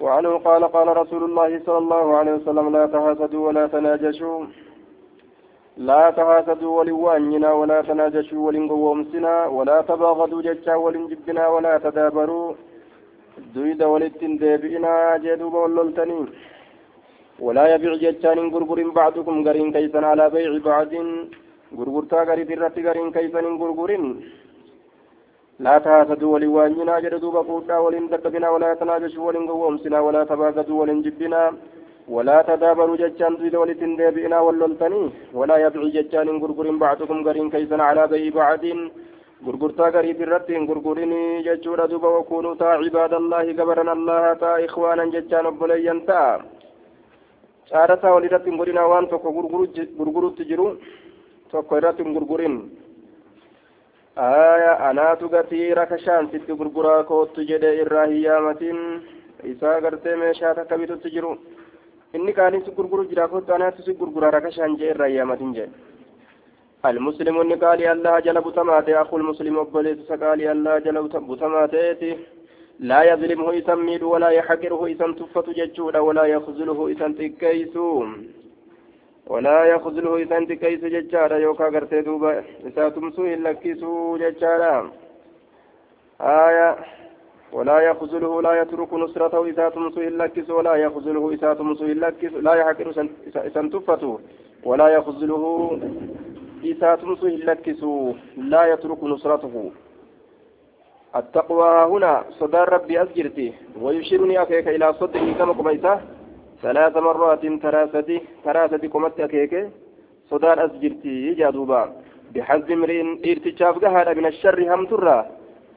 وعنه قال قال رسول الله صلى الله عليه وسلم لا تحاسدوا ولا تناجشوا. لا تحاسدوا ولوانينا ولا تناجشوا ولنقومسنا ولا تباغضوا ججا ولنجبنا ولا تدابروا. دويد ولتن ديبئنا جدوب وللتنين ولا يبيع ججان غرغر بعضكم غرين كيسا على بيع بعض غرغرتا غريب الرت غرين كيسا غرغرين. لا تحاسدوا ولوانينا جدوب قوتا ولن تدبنا ولا تناجشوا ولن قومسنا ولا تباغضوا ولن جبنا ولا تدابروا ججان دويد ولتن ديبئنا وللتنين ولا يبيع ججان غرغر بعضكم غرين كيسا على بيع بعض gurgurtaa gariif irratti hin gurgurinii jechuudha duba wakunuu taa cibaadallaahi gabaran allaha taa ikhwaanan jechaan obboleeyyan ta'a caarataa wal irratti hin godhinaa waan tokko gurgurutti jiru tokko aya anaatu gatii rakashaan sitti gurguraa koottu jedhe irraa hiyyaamatiin isaa gartee meeshaa takka bitutti jiru inni kaanis gurguru jira koottu anaatu si gurguraa rakashaan jee irraa hiyyaamatiin jedhe المسلم قال الله جل بتمات أخو المسلم أبليس قال الله جل بتمات لا يظلمه إسم ولا يحقره إسم تفة ججودا ولا يخذله إسم تكيسو ولا يخذله إسم تكيس ججارا يوكا قرتي دوبا إسا تمسو إلا كيسو ججارا آية. ولا يخذله لا يترك نصرته إذا تمسو إلا كيس ولا يخذله إذا تمسو إلا كيس لا يحقر تفته ولا يخذله إساتمس لكسوا لا يترك نصرته. التقوى هنا. صدى ربي أسجرتي ويشيرني أكيك إلى صدره كما قميته ثلاث مرات تراستي تراستي قمت أكيك صدى أسجرتي جادوبا بحزم امرئ ارتشاف قهر من الشر هم ترى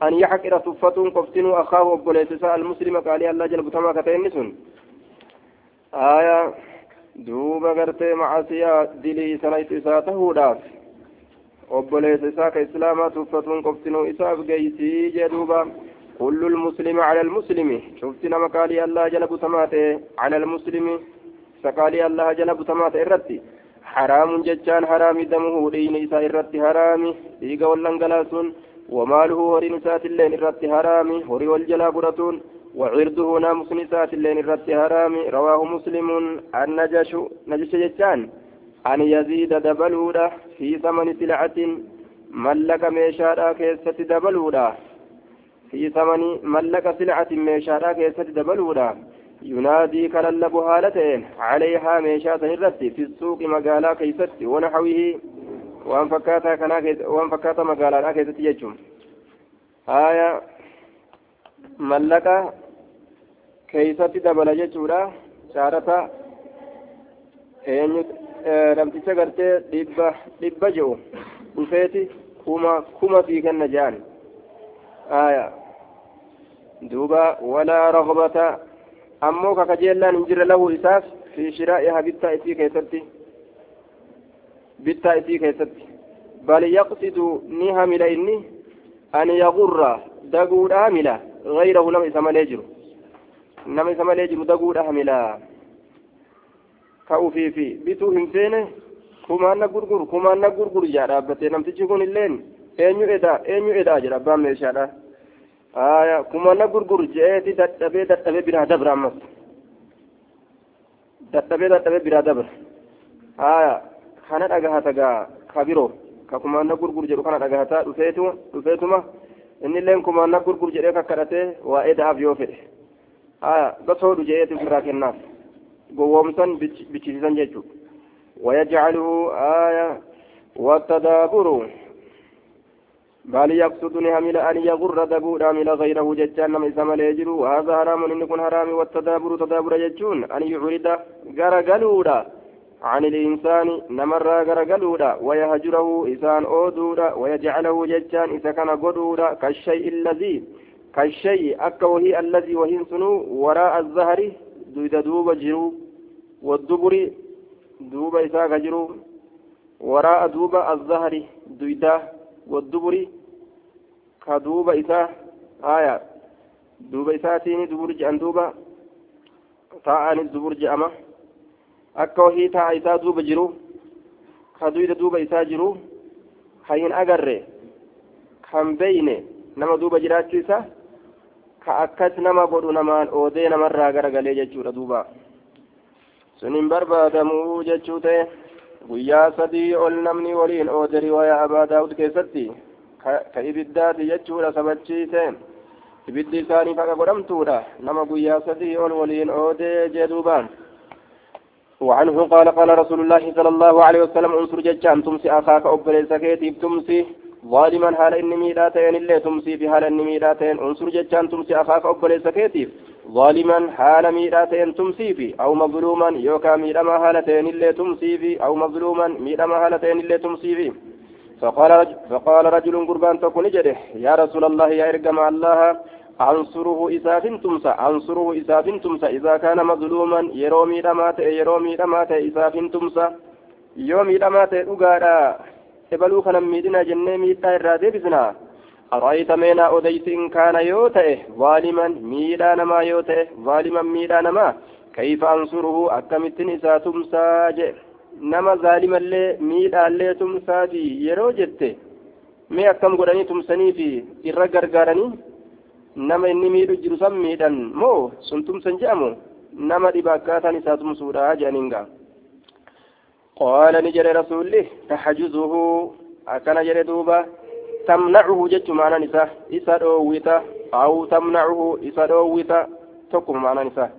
أن يحقر صفة قفتن أخاه أبوليتسا المسلم قال الله جل بتما كتين آية dilii sanaytu isaa tahuudhaaf obboleessa isaa ka islaamaa tuffatuun qoftinuu isaaf geeysii jee duuba كل المسلم على المسلم. شفت نما قال الله جل بتمات على المسلم. فقال الله جل بتمات الرتي حرام ججان حرام دمه دين إساء الرتي حرام إيقا واللنقلاسون وماله هوري نسات اللين الرتي حرام هوري والجلا قرتون. وعرضه ناموس نسات اللين الرت هرامي رواه مسلم. النجش نجش جتان أن يزيد دبلودا في ثمن سلعة. ملك ميشارا كيست دبلودا. في ثمن ملك سلعة ميشارا كيست دبلودا. ينادي كللب هالتين عليها ميشات الرت في السوق مقالا كيست ونحوه. وأن فكاتا كنا وأن فكاتا مقالا كيست يجم آية. mallaqa keeysatti dabala jechuudha shaarata eenyu namticha gartee dhibba dhibba je'u dhufeeti kuma kuma sii kenna je'an aya duuba walaa ragbata ammoo kakajeellaan hin jirre lahu isaaf fi shiraa'iha bittaa isii keessatti bittaa isii keessatti bal yaqsidu ni hamila inni an yagurra daguudha hamila غيره نما إسما ليجرو نما إسما ليجرو دقود أهملا كأوفي في بيتو همسينه كما أنا غرغر كما أنا غرغر يا رابطة نمتي كون اللين eenyu edaa eenyu edaa jedha abbaan meeshaadha aya kuma na gurgur jeeti dadhabee dadhabee biraa dabra ammas dadhabee dadhabee biraa dabra aya kana dhagahata gaa ka biroo ka kuma na gurgur jedhu kana dhagahata dhufeetuma dhufeetuma innilleen kumaanna gurgur jedhee kakkadhatee waa'ee da'aaf yoo fedhe haya basoodhu jedheeti ofirraa kennaaf gowwoomsan bichisiisan jechuu wayajcaluhu aya wattadaaburu بل يقصدني همل أن يغر دبود من غيره ججان نم إسم ليجر وهذا حرام إن يكون حرام والتدابر تدابر ججون أن يعرض غرغلودا عن الإنسان نمر غرغلودا ويهجره إسان أودودا ويجعله ججان إذا كان قدودا. كالشيء الذي كالشيء أكوه الذي وهن وراء الظهر دودا دوب جرو والدبر دوب إساق جرو وراء دوب الظهر دودا والدبر كدوب إساء آية دوب إساتين دبر جأن دوبا تاءان الدبر جأمه akka wahii taa isaa duuba jiru ka duyda duuba isaa jiru ka hin agarre kan beyne nama duuba jiraachuu isa ka akkas nama godhu namaan oodee namarraa garagalee jechuudha duuba sun hin barbaadamuu jechuu ta'e guyyaa sadii ol namni waliin oode riwaayaa abaa daawud keessatti ka ibiddaati jechuudha sabachiise ibiddi isaanii faqa godhamtuudha nama guyyaa sadii ol waliin oodee jee duubaan وعنه قال قال رسول الله صلى الله عليه وسلم انصر ججان تمسي أخاك أبليس كيتيب تمسي ظالما حال إني ميلاتين اللي تمسي في حال إني ميلاتين انصر ججان تمسي أخاك أبليس كيتيب ظالما حال ميلاتين تمسي في أو مظلوما يوكا ميلما حالتين اللي تمسي في أو مظلوما ميلما حالتين اللي تمسي في فقال رجل, فقال رجل قربان تكون جده يا رسول الله يا إرقم الله أنصره إساف تمسى أنصره إساف تمسى إذا كان مظلوما يرومي رمات يرومي رمات إساف تمسى. يومي رمات أقارا إبلو خنا ميدنا جنة ميتا إرادة بسنا أرأيت مينا أديت إن كان يوتئه ظالما ميلا نما يوتئه ظالما ميلا نما كيف أنصره أكمت إسا تمسى جئ nama zaalimallee miidhaallee tumsaafi yeroo jette mee akkam godhanii tumsanii fi irra gargaaranii nama inni miidhu jiru san miidhan moo sun tumsan jedhamu nama dhiba akkaataan isaa tumsuudha jedhaniin gaa qaala ni jedhe rasuulli taxajuzuhu akkana jedhe duuba tamnacuhu jechu maanaan isaa isa dhoowwita aw tamnacuhu isa dhoowwita tokkuma maanaan isaa.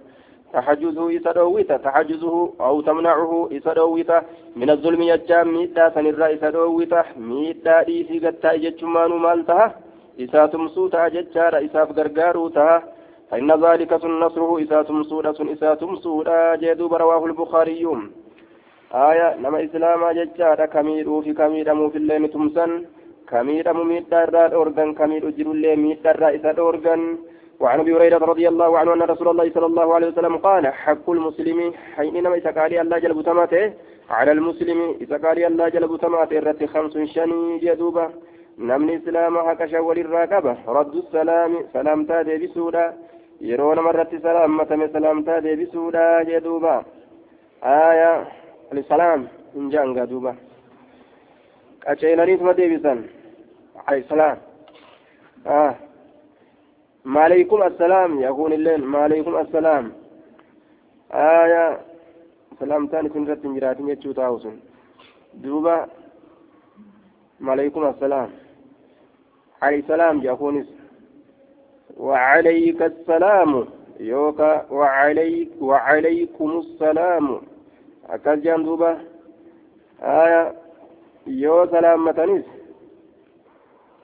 تحجزه إسدويتا تحجزه أو تمنعه إسدويتا من الظلم يجام ميتا سنرى إسدويتا ميتا إيسي قتا يجمان مالتها إسا تمسوتا ججار إسا فقرقاروتا فإن ذلك سن نصره إسا تمسودا سن إسا تمسودا جيدوب رواه البخاري آية نما إسلاما ججار كميرو في كميرمو في الليل تمسن كميرمو ميتا الراد أورغن كمير أجر الليل ميتا الراد إسا أورغن وعن أبي هريرة رضي الله عنه أن رسول الله صلى الله عليه وسلم قال حق المسلم حينما يتقالي الله جلب تماته على المسلم يتقالي الله جلب تماته الرت خمس شني يدوبا نمني إسلام حق شول الراكبه رد السلام سلام تادي بسودا. يرون مرة سلام متى سلام تادي بسودا يدوبا آية السلام إن جانغا دوبا أشيلانيت ما ديبسان عليه السلام. آه. ماليكم السلام يقول الليل ماليكم السلام. آية سلام تاني سنرة جراتين يتشو تاوسن دوبا ماليكم السلام. عليه السلام يقول وعليك السلام. يوكا وعليك وعليكم السلام. أكاد دوبا. آية يو سلام متنس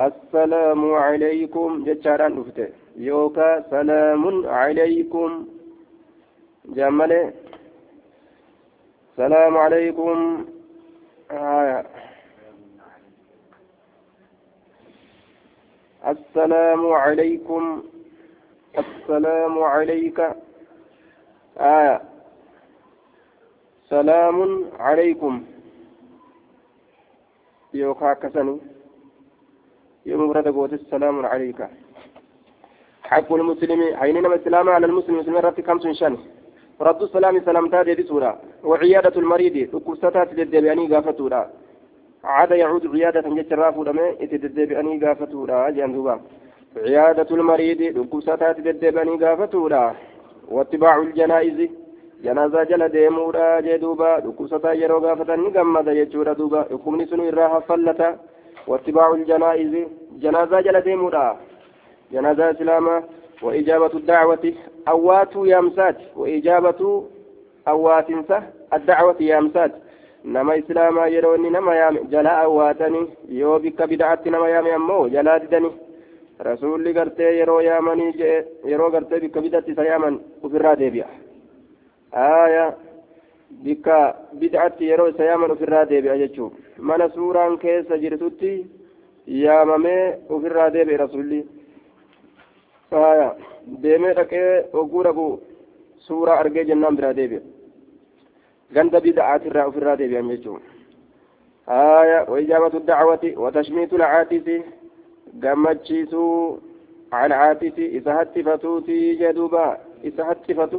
السلام عليكم. جتشاران دفته يوكا سلام عليكم. جمال سلام عليكم. آية السلام عليكم. السلام عليك. آية سلام عليكم. يوكا كسني. يوم قوت السلام عليك. حق المسلم حينما السلام على المسلم مسلم رت كم شان. رد السلام سلام تادي بسورة وعيادة المريض وكستات للدبياني قافتورا عاد يعود عيادة جتراف ودمي اتدبياني قافتورا جندوبا عيادة المريض وكستات للدبياني قافتورا واتباع الجنائز جنازة جل ديمورا جدوبا وكستا يرو قافتا نقمد يجورا دوبا. يقومني سنو إراها فلتا. واتباع الجنائز جنازة جل ديمورا جنازة إسلاما وإجابة الدعوة أوات يامسات وإجابة أوات الدعوة يامسات. نما إسلاما يروني نما يام جلاء أواتني يو بك بدعت نما يام يمو جلاء ددني. رسول قرتي يرو يامني يرو قرتي بك بدعت سيامن وفرا ديبيا. آية بك بدعت يرو سيامن وفرا ديبيا جتشوف من سوران كيس جرتوتي yaamamee ofirraa deebi'e rasuulli aya deemee dhaqee oguu dhaqu suuraa argee jennaan biraa deebi'e ganda bida'aatirraa ofirraa deebi'an jechuun aya waijaabatu dacwati watashmiitu lcaatisi gammachiisuu alcaatisi isa hattifatuuti jedhuuba isa hattifatu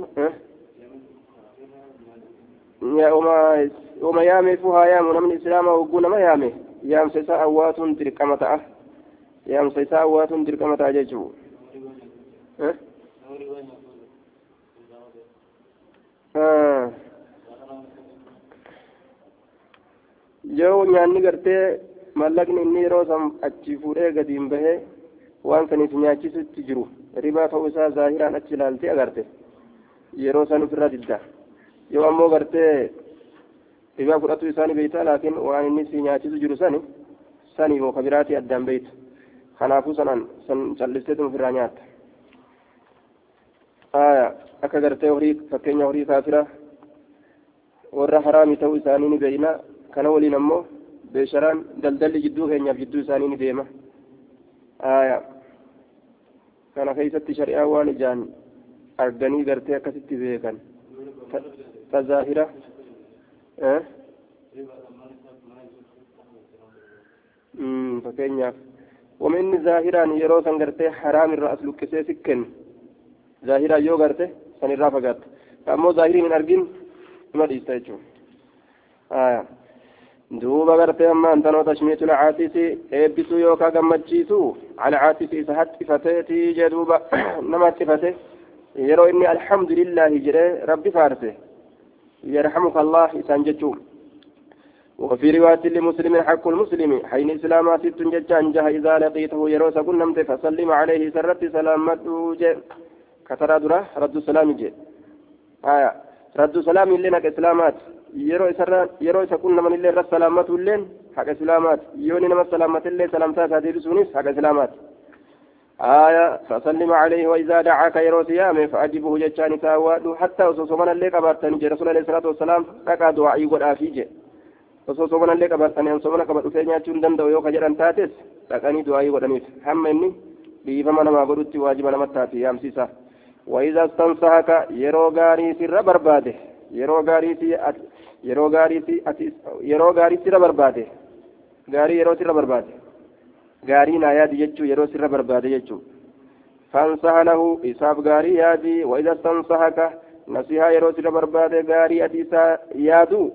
uma yaameefu haa yaamu namni islaamaa hogguu nama yaame yaamsa isaa awwaatuun dirqama ta'a yaamsa isaa awwaatuun dirqama ta'a أه؟ آه. yoo nyaanni gartee mallaqni inni yeroo san achi fuudhee gadi hin bahee waan saniif nyaachisutti jiru ribaa ta'uu isaa zaahiraan achi ilaaltee agarte yeroo san ofirra didda yoo ammoo gartee ribaa fudhatu isaanii beeyta laakiin waan inni si nyaachisu jiru sani sani yoo kabiraatii addaan beeyta kanaafuu sanan san callisteetu ofirraa nyaatta aya akka gartee horii fakkeenya horii kaafira warra haraami ta'uu isaanii ni beeyna kana waliin ammoo beesharaan daldalli jidduu keenyaaf jidduu isaanii ni deema aya kana keeysatti shari'aa waan ijaan arganii gartee akkasitti beekan wama inni zaahiraan yeroo san gartee haraam irraa as luqqisee si kennu zaahiraan yoo garte san irraa fagaatta ammoo zaahiriin hin argin ima dhiista jechuudha duuba gartee amma antanoo tashmiitu lcaatisi eebbisuu yookaa gammachiisu alcaatisi isa haxxifateetii jee duuba nama haxxifate yeroo inni alhamdulillaahi jedhee rabbi faarse allah isaan jechuu وفي رواية لمسلم حق المسلم حين إسلاما ست ججان جه إذا لقيته يروس كنمت فسلم عليه سرت سلامته جه كترى درة رد السلام جه آية رد السلام لنا isa kun naman illee irra salaamatu illeen haqa islaamaati yooni nama salaamate illee salaamtaa isaa deebisuunis haqa islaamaati آية فسلم عليه وإذا دعاك يرو سيامه فأجبه جتان ساوادو حتى وصوصومنا اللي قبرتني جي رسول الله صلى الله عليه وسلم ركا دعائي قد آفيجي وصوصومنا اللي قبرتني أنصومنا قبر أفينيا تندن دو يوكا جران تاتس. ركاني دعائي قد أنيف هم إني بيفما نما قدوتي واجب نما تاتي يامسيسا وإذا استنصحك يرو غاري سر برباده. yeroo gaariiti yeroo gaariiti ati yeroo gaarii sirra barbaade gaarii yeroo sirra barbaade gaarii naa yaadi jechuu yeroo sirra barbaade jechuu isaaf gaarii yaadi waida stansahaka nasihaa yeroo sirra barbaade gaarii ati isaa yaadu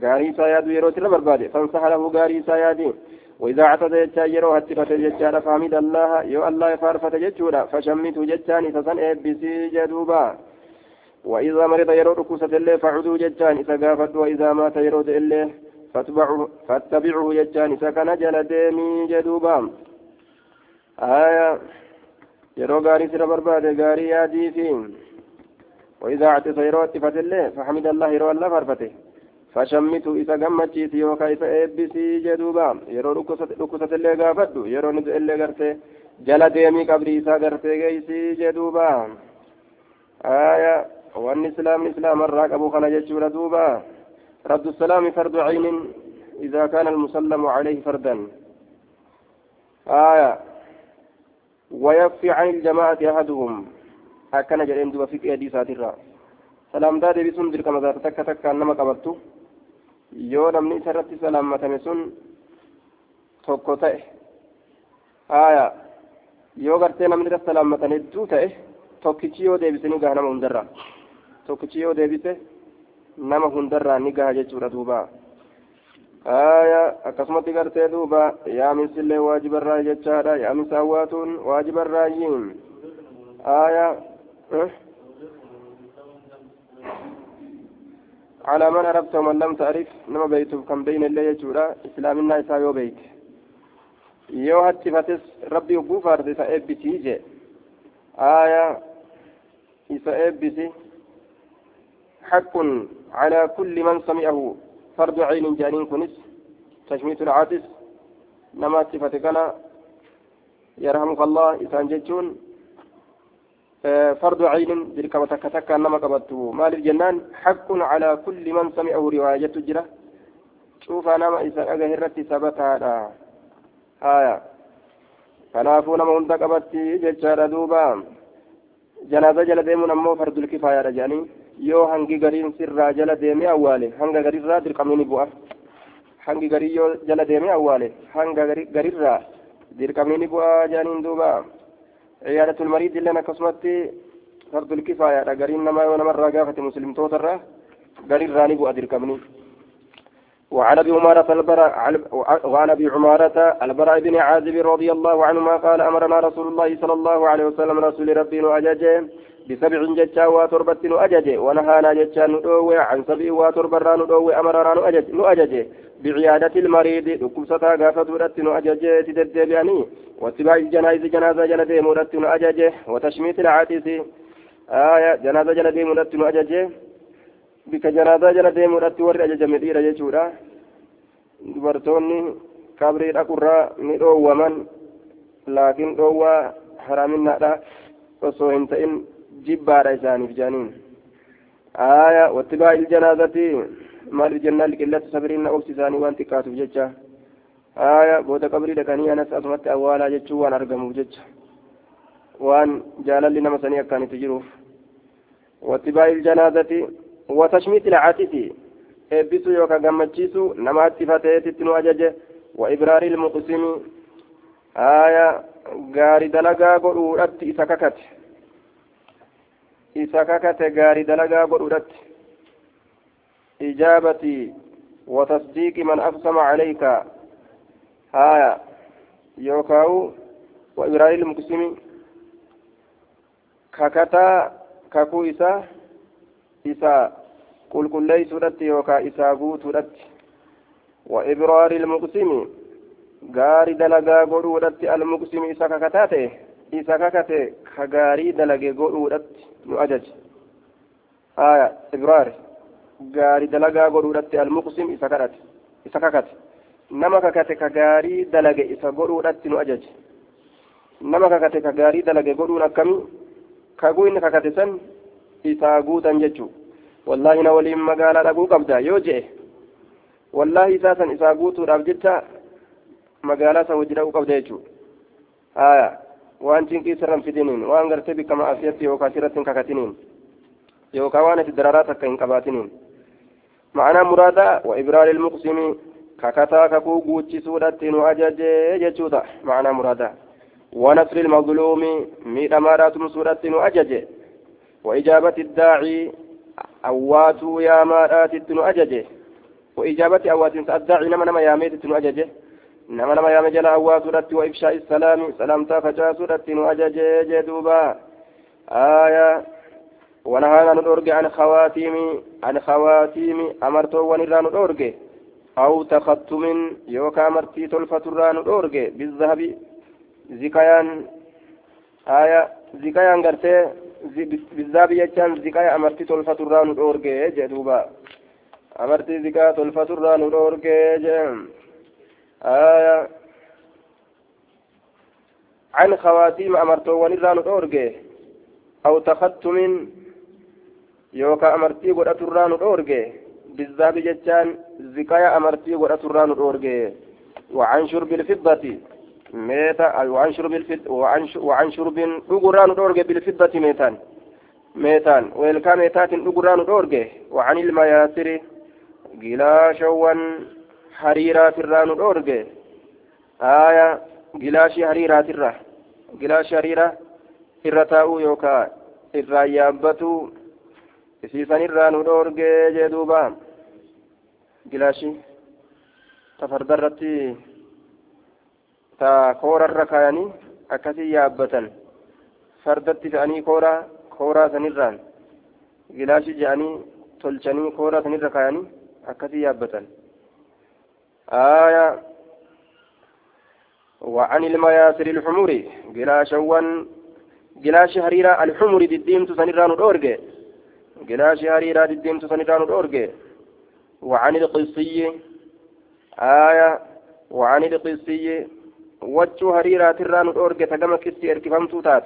gaarii isaa yaadu yeroo sirra barbaade fansaha lahu gaarii isaa yaadi وإذا اعتدى جتا يرو هتفت جتا فحمد الله يو الله فارفت جتا فشمته جتاني فسن ابسي جدوبا وإذا مرض يرو ركوسة الله فعدوا ججان إذا قافت وإذا مات يرو الله فاتبعه فاتبعه ججان إذا كان جل ديمي جدوبا آية يرو غاري سر برباد غاري يادي فين. وإذا اعتصى يرو أتفت الله فحمد الله يرو الله فرفته فشمته إذا قمتشيت يوكا إذا إبسي جدوبا يرو ركوسة الله قافت يرو ندو الله غرته. جل ديمي قبري إذا غرته جيسي جدوبا آية وأن إسلام إسلام الراقب خنا دوبا رد السلام فرد عين إذا كان المسلم عليه فردا. آية. ويكفي عن الجماعة أحدهم. أكن جرين دوا في أدي ساترا سلام دا دي بسن درك مزار تكا تكا نما قبرتو يو نمني سرت سلام متنسون توقو تأه. آية. يو غرتي نمني سلام متنسون توقو تأه. توقو تأه توقو تأه توقو تأه توقو nama hundarraa ni gaha jechuudha duuba aya akkasumatti gartee duuba yaaminsillee waajibarraa jechaadha yaaminsa hawwaatuun waajibarraayiin aya على من عرفت ومن لم تعرف نما بيتوف كم بين الله يجورا إسلامنا إسا يو بيت يو هاتي فتس ربي يقوف أرض إسا إبتي جي آية إسا إبتي حق على كل من سمعه. فرد عين جانين كنس تشميت العاطس نما صفتكنا يرحمك الله إسان جتون فرد عين ذلك وتكتك نما قبضته. مال الجنان حق على كل من سمعه رواية جرة شوف نما إسان أجهرت ثبتها آية. kanaafuu nama hunda qabatti jechaadha duuba janaaza jala deemuun fardul kifaayaadha jedhanii yoo hangi gariin sirraa jala deemee awwaale hanga garirraa dirqamni ni bu'a hangi garii yoo jala deemee awwaale hanga garirraa dirqamni ni bu'a jedhaniin duuba ciyaadatul mariid illeen akkasumatti fardul kifaayaadha gariin namaa yoo namarraa gaafate muslimtootarraa garirraa ni bu'a dirqamni وعن ابي عمارة البراء وعن ابي عمارة البراء بن عازب رضي الله عنهما قال امرنا رسول الله صلى الله عليه وسلم رسول ربي اجاجه بسبع جتا وتربة نؤجج ونهانا جتا ندوي عن سبع وتربة ندوي أمرنا نؤجج نؤجج بعيادة المريض دكوستا غافة ودت نؤجج تدبياني واتباع الجنائز جنازة جندي مدت نؤجج وتشميت العاتس. آية جنازة جندي مدت نؤجج بك جنازة جندي مدت ور أجج مدير جيشورا dubartoonni qabrii dhaqurraa ni dhoowwaman laakiin dhoowwaa haraaminaadha osoo hin ta'in jibbaadha isaaniif jaaniin aya wattibaa iljanazati maaliif jennaan liqillatti sabiriinna obsi isaanii waan xiqqaatuuf jecha aya booda qabrii dhaqanii anas asumatti awwaalaa jechuu waan argamuuf jecha waan jaalalli nama sanii akkaanitti jiruuf wattibaa iljanazati watashmiiti lacatisi eebbisu yookaan gammachiisu namaatti fateetitti nu ajaje wa ibraari ilmuqsimi aya gaari dalagaa godhuudhatti isa kakate isa kakate gaarii dalagaa godhudhatti. Ijaabatii watasdiiqi man aqsama calayka. Haya yookaawu waibraa ilmuksimi kakataa kakuu isaa isa qulqulleeysuudhatti yookaa isaa guutuudhatti. وإبرار المقسم غاري دلغا غورو دتي المقسم إسا ككتاتي إسا ككتي كغاري دلغا غورو دتي godhuudhatti nu ajaje haya ibraar gaarii dalagaa godhuudhatti almuqsim isa kadhate isa kakate nama kakate ka gaarii dalage isa godhuudhatti nu ajaje nama kakate ka gaarii dalage godhuun akkami kaguu inni kakate san isaa guutan jechuu wallaahi na waliin magaalaa dhaquu qabda yoo je'e wallaahi waan cinqii sirran fidiniin waan gartee bikka ma'asiyatti yookaan sirratti hin kakatiniin yookaan waan itti dararaa takka hin qabaatiniin ma'anaa muraadaa wa ibraari ilmuqsimi kakataa kakuu guuchisuudhatti nu ajajee jechuudha ma'anaa muraadaa ونصر المظلوم ميدا مارات مسورة أجج وإجابة الداعي أوات يا مارات أجج وإجابة أوات الداعي نما نما يا ميت أجج nama nama yaame jala hawaa sudhatti wa ibshaa islaami salamtaa facaasuudhatti nu ajajee jee duuba. Aya ونهانا ندورج عن خواتيم عن خواتيم أمرتو ونرى ندورج أو تختم يوكا أمرتي تلفة الرى ندورج بالذهب زكايان آية زكايان قرتي بالذهب يجان زكايا أمرتي تلفة الرى ندورج جدوبا أمرتي زكايا تلفة الرى ندورج جدوبا آية عن خواتيم أمرتو ونران أورجي أو تختم يوكا أمرتي قد أتران أورجي بالذهب جتان زكايا أمرتي قد أتران أورجي وعن شرب الفضة ميتا وعن شرب الفضة وعن وعن شرب أقران أورجي بالفضة ميتان. ميتان ويلكا ميتات أقران أورجي وعن المياسر جلاشوان hariiraatirraa nu dhoorge? Aya gilaashii hariiraatirra gilaashii hariira irra taa'uu yookaa irraa yaabbatu isiisanirraa nu dhoorge jee duuba? Gilaashii ta fardarratti ta koorarra kaayanii akkasii yaabbatan. Fardatti fe'anii kooraa kooraa sanirraan. Gilaashii je'anii tolchanii kooraa sanirra kaayanii akkasii yaabbatan آية. وعن المياسر الحمر قلاشوان قلاش هريرة الحمر ديمت سنران الأورج قلاش هريرة ديمت سنران الأورج وعن القصي آية. وعن القصي وجه هريرة تران الأورج تقام كسي اركفمتو تات.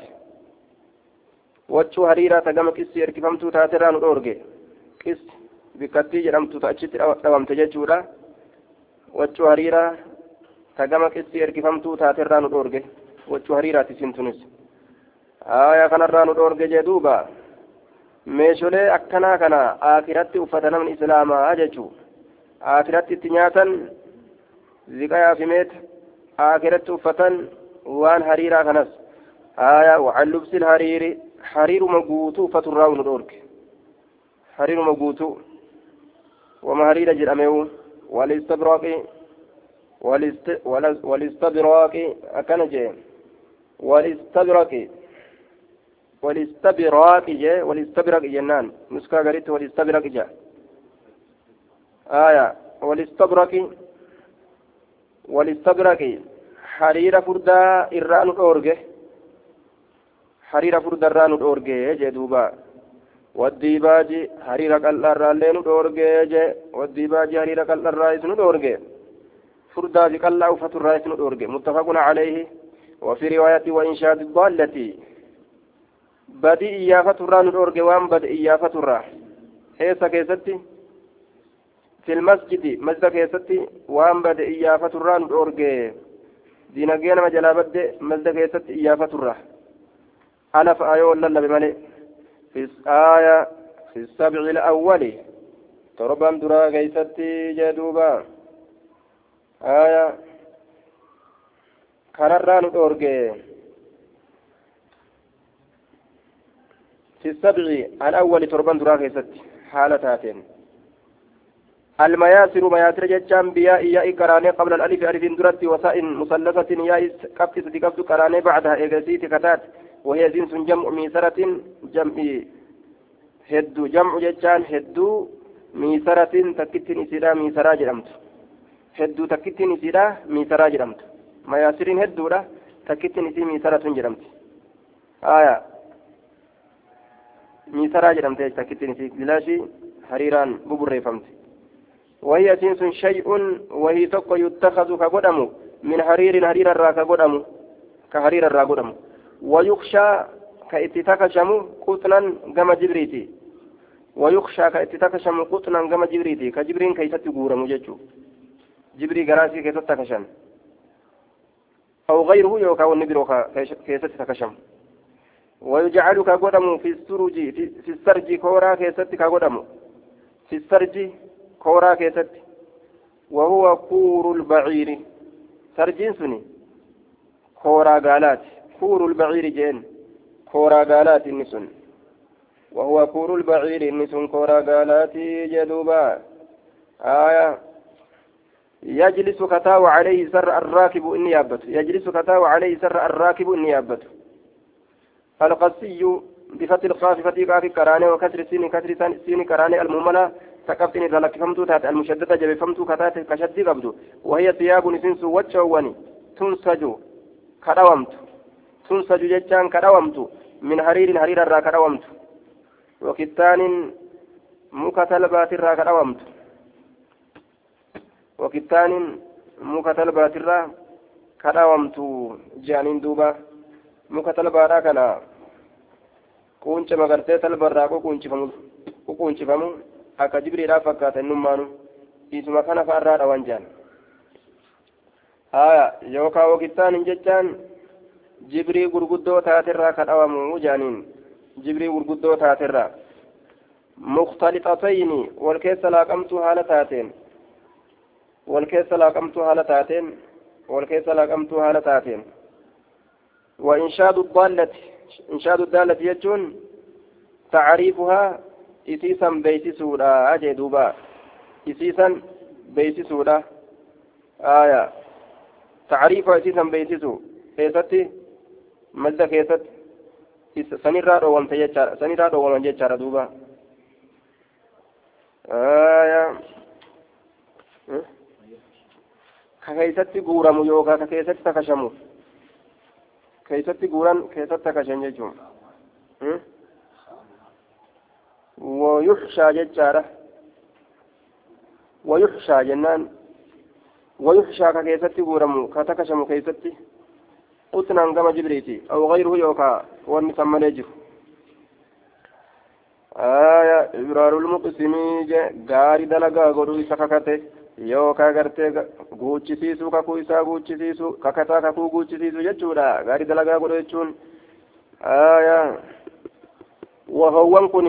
وجه هريرة تقام كسي اركفمتو تات ران الأورج كس بكتي جرمتو تأجت أوامت ججورا wachuu hariiraa ta gama qisii ergifamtuu taaterraa nu dhoorge. Wachuu hariiraati isin tunis. Aayaa kanarraa nu dhoorge jee duuba. Meesholee akkanaa kana aakiratti uffata namni islaamaa jechuu. Aakiratti itti nyaatan ziqayaa fi meeta aakiratti uffatan waan hariiraa kanas. Aayaa wacan lubsil hariiri hariiruma guutuu uffaturraa nu dhoorge. Hariiruma guutuu. Wama hariira jedhameewu والاستبراق والاست والاستبراق أكنجي والاستبراق والاستبراق جي والاستبراق جنان. نسكا قريت والاستبراق جا آية. والاستبراق والاستبراق. حرير فردا إران أورجه. حرير فردا إران أورجه جدوبا والديباج حرير قلر لين أورجه والديباج حرير قلر رايس أورجه فردا قلر وفتر رايس أورجه متفق عليه وفي رواية وإنشاد الضالة بدي إيافة الران الأورجي وان بدي إيافة الراه هيسا كيستي في المسجد مسجد كيستي وان بدي إيافة الران الأورجي ديناجينا مجلا بدي مسجد كيستي إيافة الراه أنا في آية ولا بمالي في آية في السبع الأول. تربان درا كيستي جدوبا. آية. الران الأورجي في السبع الأول تربان درا كيست حالتاتين المياسر مياسر جتشان بياء ياء كراني قبل الألف ألف درت وساء مثلثة ياء كبت سدقبت كراني بعدها إيجاسيت كتات. وهي جنس جمع ميسرة جمع هدو جمع جتشان هدو ميسرة تكتن إسيرا ميسرا جرمت. هدو تكتن إسيرا ميسرا جرمت. مياسرين هدو تكتن إسي ميسرة جرمت. آية. miisaraa jedhamte jecha kittiin isii bilaashii hariiraan buburreeffamte وهي سنس شيء وهي تق يتخذ كقدم من حرير حرير الرا كقدم كحرير الرا قدم ويخشى كاتتكشم قطنا كما جبريتي. ويخشى كاتتكشم قطنا كما جبريتي. كجبرين كيست غورم ججو جبري غراسي كيست تكشم أو غيره يوكا والنبي كيست تكشم ويجعل كقدم في السرج في السرج كورا كيست كقدم في السرج كورا كيست وهو كور البعير. سرجين سني. كورا قالات كور البعير جين كورا قالات النسن. وهو كور البعير النسن كورا قالات جدوبا. آية. يجلس كتاو عليه سر الراكب يابت يجلس كتاو عليه سر الراكب يابت القصي بفتح القاف فتح قاف كراني وكسر السين كسر السين كراني المؤمنة تقبتني ذلك فهمتو تات المشددة جب فهمتو كتات كشد قبدو وهي ثياب نسنس وجهواني تنسج كدومت تنسج جتان كدومت من حرير حرير الرا كدومت وكتان مكتلبات الرا كدومت وكتان مكتلبات الرا كدومت جانين دوبا muka talbaadhaa kana quunca magartee talbarraa ququunchifamu akka jibriidhaaf fakkaata innummaanu isuma kana fa'arraa dhawan jaan haya yookaan wokittaan jechaan gurguddoo taatirraa mukhtalixatayni wal keessa laaqamtuu haala taateen wal keessa laaqamtuu haala taateen wal keessa laaqamtuu haala taateen وإنشاد الضالة إنشاد الضالة يجون تعريفها إسيسا بيسسودا أجي دوبا إسيسا بيسسودا آية تعريفها إسيسا بيسسو كيستي مزة كيست sanirraa dhoowwamte jechaadha sanirraa dhoowwaman jechaadha duuba ka keessatti guuramu yookaan ka keessatti takashamu keeysatti guuran keessatti akkashan jechuun wayuxshaa jechaadha wayuxshaa jennaan wayuxshaa ka keessatti guuramu ka takashamu keessatti qutnaan gama jibriiti aw gayruhu yookaa wanni san malee jiru aya ibraarul muqsimii gaarii dalagaa godhuu isa kakate yookaan gartee guuchisiisuu kakuu isaa guuchisiisuu kakataa kakuu guuchisiisuu jechuudha gaarii dalagaa godhu jechuun wahowwan kun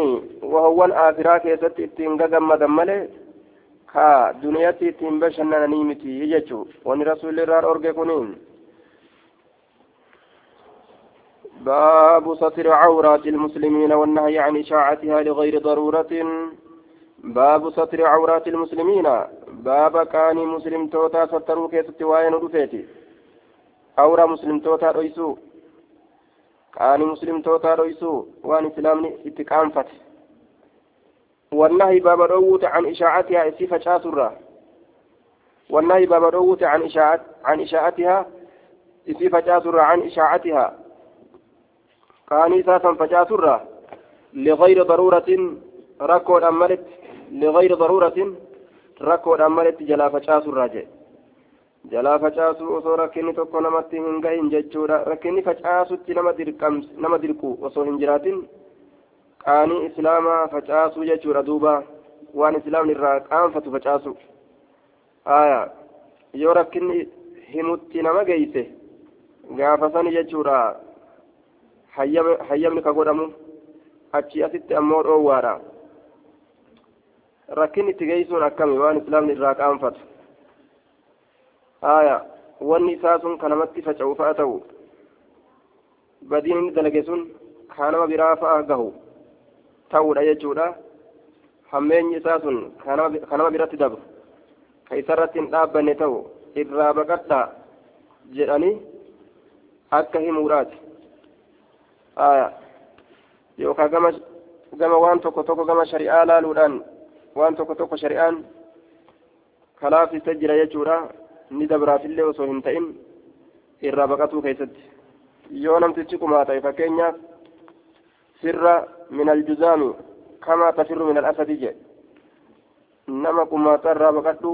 wahowwan aakiraa keessatti ittiin gagammadan malee ka duniyatti ittiin bashannananii miti jechuu wanni rasuulli irraa باب ستر عورات المسلمين والنهي عن إشاعتها لغير ضرورة. باب ستر عورات المسلمين. باب كاني مسلم توتا ستروا كيست وين رفيتي. أورا مسلم توتا رويسو كاني مسلم توتا رويسو وان إسلامني اتقام فتح والنهي باب روت عن إشاعتها إسيفة شاسرة والنهي باب روت عن إشاعت عن إشاعتها إسيفة شاسرة عن إشاعتها. كاني ساسا فشاسرة لغير ضرورة ركود أملت لغير ضرورة ركود أملت جلا فشاسرة جي jalaa facaasuu osoo rakkinni tokko namatti hin gahin jechuudha rakkinni facaasutti nama dirqu osoo hin jiraatin qaanii islaamaa facaasuu jechuudha duuba waan islaamni irraa qaanfatu facaasu aya yoo rakkinni himutti nama geeyse gaafa sani jechuudha hayyamni ka godhamu. Achi asitti ammoo dhoowwaadha. Rakkinni itti geeysuun akkami waan islaamni irraa qaanfatu. Aya wanni isaa sun ka namatti faca'u fa'a ta'u. Badiin inni dalage sun ka nama biraa fa'a gahu ta'uudha jechuudha. Hammeenyi isaa sun ka nama biratti dabru ka isarratti hin dhaabbanne ta'u irraa baqadhaa jedhanii akka himuudhaati yookaan gama gama waan tokko tokko gama shari'aa laaluudhaan waan tokko tokko shari'aan kalaafiste jira jechuudha ni dabraafillee osoo hin ta'in irraa baqatuu keessatti yoo namtichi kumaa ta'e fakkeenyaaf sirra min aljuzaami kamaa tafirru min alasadi jedhe nama kumaaxarraa baqadhu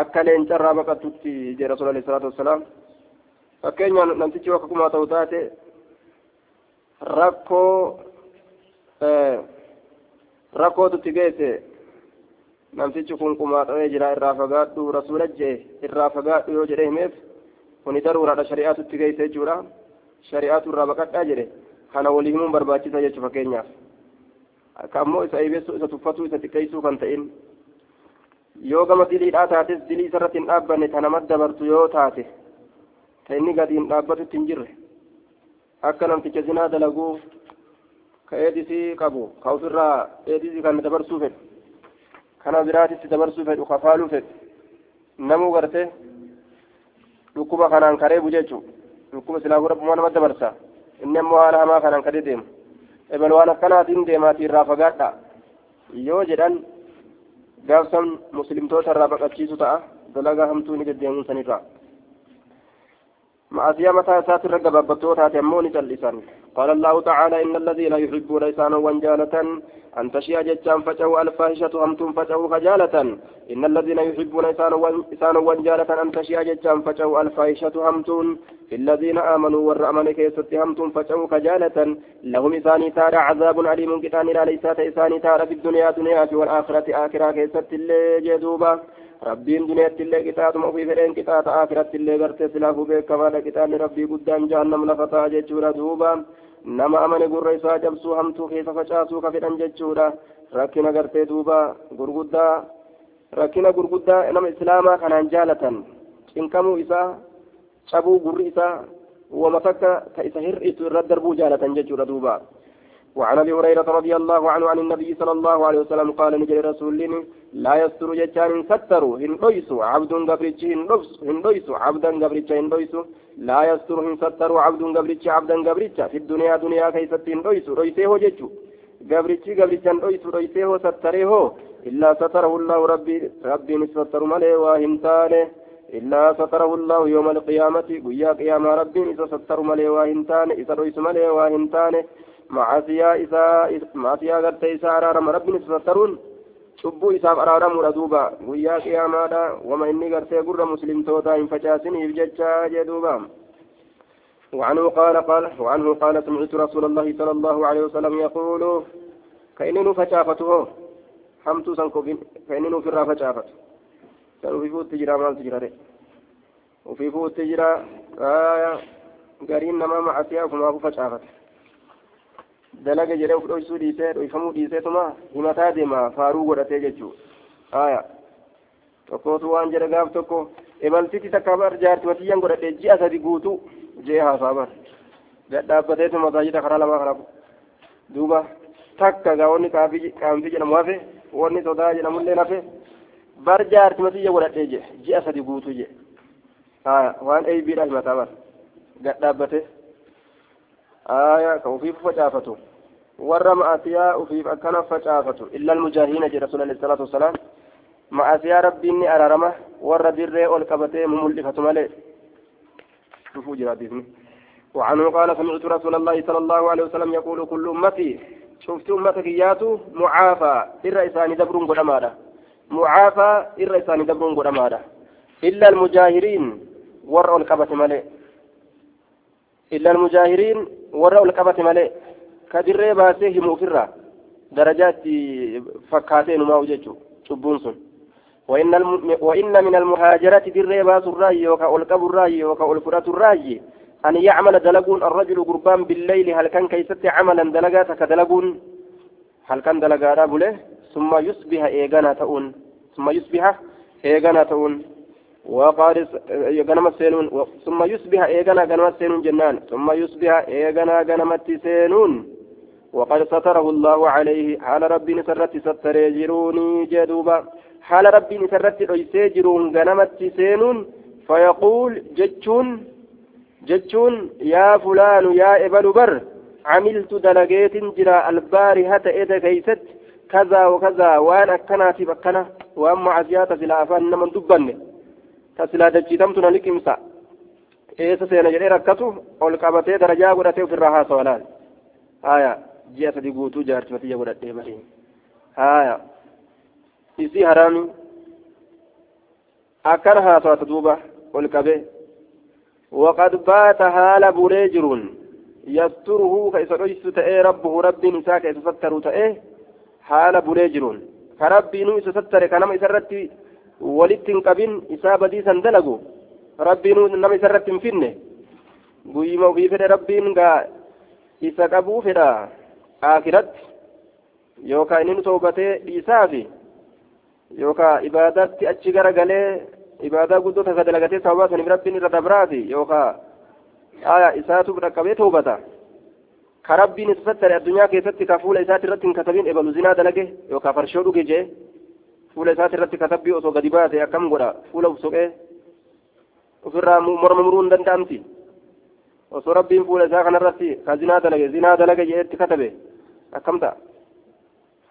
akka leencarraa baqattutti jedhe rasuul alayhi salaatu wassalaam fakkeenyaan namtichi akka kumaa ta'u taate rakkoo rakkootutti geesse namtichi kun kumaadhamee jira irraa fagaadhu rasuula jee irraa fagaadhu yoo jedhe himeef kuni daruuraadha shari'aatutti geesse jechuudha shari'aatu irraa baqadhaa jedhe kana walii himuun barbaachisa jechu fakkeenyaaf akka ammoo isa eebeessuu isa tuffatuu isa xiqqeessuu kan ta'in yoo gama diliidhaa taates dilii isarratti hin dhaabbanne ta namatti dabartu yoo taate ta inni gadi hin dhaabbatutti hin jirre akka namticha zinaa dalaguu ka eedisii qabu ka ofirraa eedisii kan dabarsuu fedhu kana biraatitti dabarsuu fedhu kafaaluu fedhu namuu gartee dhukkuba kanaan kareebu jechuu dhukkuba silaa rabbumaa nama dabarsa inni ammoo haala hamaa kanaan kadee deemu ebel waan akkanaatiin deemaati irraa fagaadha yoo jedhan gaafsan muslimtoota irraa baqachiisu ta'a dalagaa hamtuu ni deddeemuun sanirraa معصية متى ساتر رقبة تاتي أموني تلسان قال الله تعالى إن الذين يحبون إسانا وانجالة أن تشيا جتان فجأوا الفاحشة همتم فجأوا خجالة. إن الذين يحبون إسانا وانجالة أن تشيا جتان فجأوا الفاحشة همتم في الذين آمنوا والرأمن كيست همتم فجأوا خجالة. لهم إساني تار عذاب عليم كتان لا ليسات إساني تار في الدنيا دنيا والآخرة آخرة كيست اللي illee qixaatuma ofii fedheen qixaata akiratti illee gartee silaafuu beekamaadha qixaanni rabbii guddaan jahannam lafa ta'a jechuudha duuba nama amane gurra isaa cabsuu hamtuu keessa facaasuu ka fedhan jechuudha rakkina gartee duuba gurguddaa rakkina gurguddaa nama islaamaa kanaan jaalatan cinqamuu isaa cabuu gurri isaa wama takka ka isa hir'isu irra darbuu jaalatan jechuudha duuba وعن أبي هريرة رضي الله عنه عن النبي صلى الله عليه وسلم قال نجري رسول لا يستر جتان ستروا هندويس عبد قبرتش هندويس عبدا قبرتش هندويس لا يستر هن ستروا عبد قبرتش عبدا قبرتش في الدنيا دنيا كيست هندويس رويسيه جتشو قبرتش قبرتش هندويس رويسيه ستريه إلا ستره الله ربي ربي نستر ملي واهمتانه إلا ستره الله يوم القيامة ويا قيام ربي إذا ستر ملي واهمتانه إذا رويس ملي واهمتانه معصية إذا معصية قد تيسى أرارم ربي نسترون cubbuu isaaf araaramuudha duuba guyyaa qiyaamaadha wama inni gartee gurra muslimtoota hin facaasiniif jecha jee duuba وعنه قال قال وعنه قال سمعت رسول الله صلى الله عليه وسلم يقول كأنه فشافته حمت سنكوبين كأنه في الرافة شافت وفي فوت تجرى مال تجرى وفي فوت تجرى آية قرين نما معسيا فما فشافت dalaga jedhee uf dhoysuu dhiisee dhoyfamuu dhiiseetuma himataa deema faaruu godhatee jechuudha haya tokkootu waan jedhe gaaf tokko imaltiti takka bar jaarti watiyyan godhadhe ji'a sadi guutuu jee haasaa bar gadhaabbateetu masaajida karaa lamaa kanaaf duuba takka gaa wanni qaanfii jedhamu hafe wanni sodaa jedhamullee hafe bar jaartimatiyya godhadhee je ji'a sadi guutuu je waan eeybiidha himataa bar gad dhaabbate ka ufiif facaafatu warra ma'asiyaa ufiif akkana facaafatu illa almujaahiina jedha sun alayhi salaatu wasalaam ma'asiyaa rabbiin ni araarama warra dirree ol qabatee mumul'ifatu malee shufuu jira biifni وعنه قال سمعت رسول الله صلى الله عليه وسلم يقول كل أمتي شفت أمتك ياتو معافى إرئيسان دبرون قدمادا معافى إرئيسان دبرون قدمادا إلا المجاهرين ورأوا الكبة ملئ إلا المجاهرين ورأوا الكبة ملئ. كدري باسيه مؤفرة درجات فكاتين ما وجدوا شبونسون وإن, الم... وإن من المهاجرة دري باس الرأي وكأ ألقب الرأي وكأ ألفرة الرأي. أن يعمل دلقون الرجل قربان بالليل. هل كان كيست عملا دلقات كدلقون؟ هل كان دلقا ثم يصبح إيغانا تؤون ثم يصبح إيغانا تؤون وقال غنم السينون ثم يصبح إيغانا غنم السينون جنان ثم يصبح إيغانا غنم السينون وقد ستره الله عليه حال ربي نسرت ستر يجروني جدوبا حال ربي نسرت يسجرون غنم السينون فيقول جتشون jechuun yaa fulaanu yaa ebalu bar camiltu dalageetin jira albaariha ta'ete keeysatti kazaa wakazaa waan akkanaatiif akkana waan macasiyaa ta silaa afaan naman dubbanne ta silaa dachiitamtu na liqimsa eessa seena jedhee rakkatu ol qabatee darajaa godhatee ofirraa haasawa laal haya ji'a sadi guutuu jaartifatiyya godhadhee malee haya isii haraami akkana haasawata duuba ol qabee وقد بات هال بريجرون يستره كيسرجس تأي ربه رب نساء كيستر تأي هال بريجرون كربي نو يستر كنما يسرت ولتن قبين إسابة دي سندلقو ربي نو نما يسرت فينه guyima ofii fedhe rabbiin gaa isa qabuu fedha aakiratti yookaan inni toobatee dhiisaafi yookaan ibaadaatti achi gara galee ibaadaa guddoo takka dalagatee sababaa saniif rabbiin irra dabraati yookaan isaatu dhaqqabee toobata ka rabbiin isa sattare addunyaa keessatti ka fuula isaati irratti hin katabin ebalu zinaa dalage yookaan farshoo dhuge jee osoo gadi baate akkam godha fuula uf soqee ofirraa morma muruu hin danda'amti osoo rabbiin fuula isaa kanarratti ka zinaa dalage zinaa dalage jeetti katabe akkam ta'a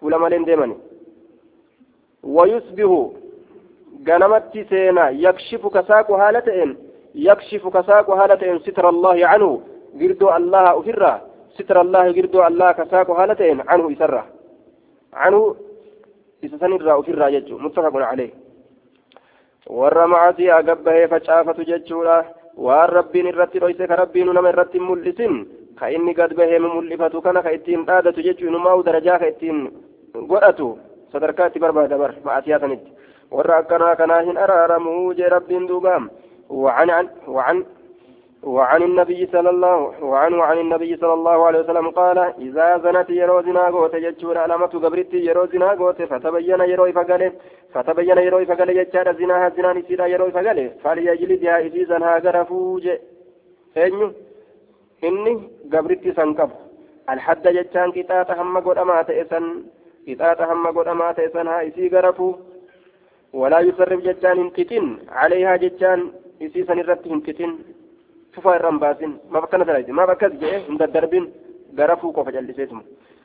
fuula malee hin deemani ويصبح ganamatti seena yakshifu kasaaqu haala ta'een yakshifu kasaaqu haala ta'een sitra allahi canhu girdoo allaha ufirraa sitra allahi girdoo allaha kasaaqu haala ta'een canhu isarra canhu muttafaqun calee warra macasiyaa gabbahee facaafatu jechuudha waan rabbiin irratti dhoyse ka rabbiinu nama irratti hin mul'isin ka inni gad bahee mul'ifatu kana ka ittiin dhaadatu jechuu inumaa'u darajaa ka ittiin godhatu sadarkaa itti barbaada bar macasiyaa sanitti warra akkanaa kanaa hin araaramuu jee rabbiin duuba وعن عن وعن النبي صلى الله وعنه عن النبي صلى الله عليه وسلم قال إذا زنت يرو زنا غوت يجور علامة قبرتي يرو زنا غوت فتبين يرو فقال فتبين يرو فقال يجار زناها زنا نسيرا يرو فقال فليجلدها إذ زنها غرفوج. أنيو إني قبرتي سنقب. الحد جتان كتات هم قد أمات إسن كتات هم قد أمات إسن ها إسي غرفو. ولا يسرب جتان انتتن عليها جتان isii san irratti hin titin fufa irra hin baasin maaf akkana dalayti maaf akkas jedhe hin daddarbin gara fuu qofa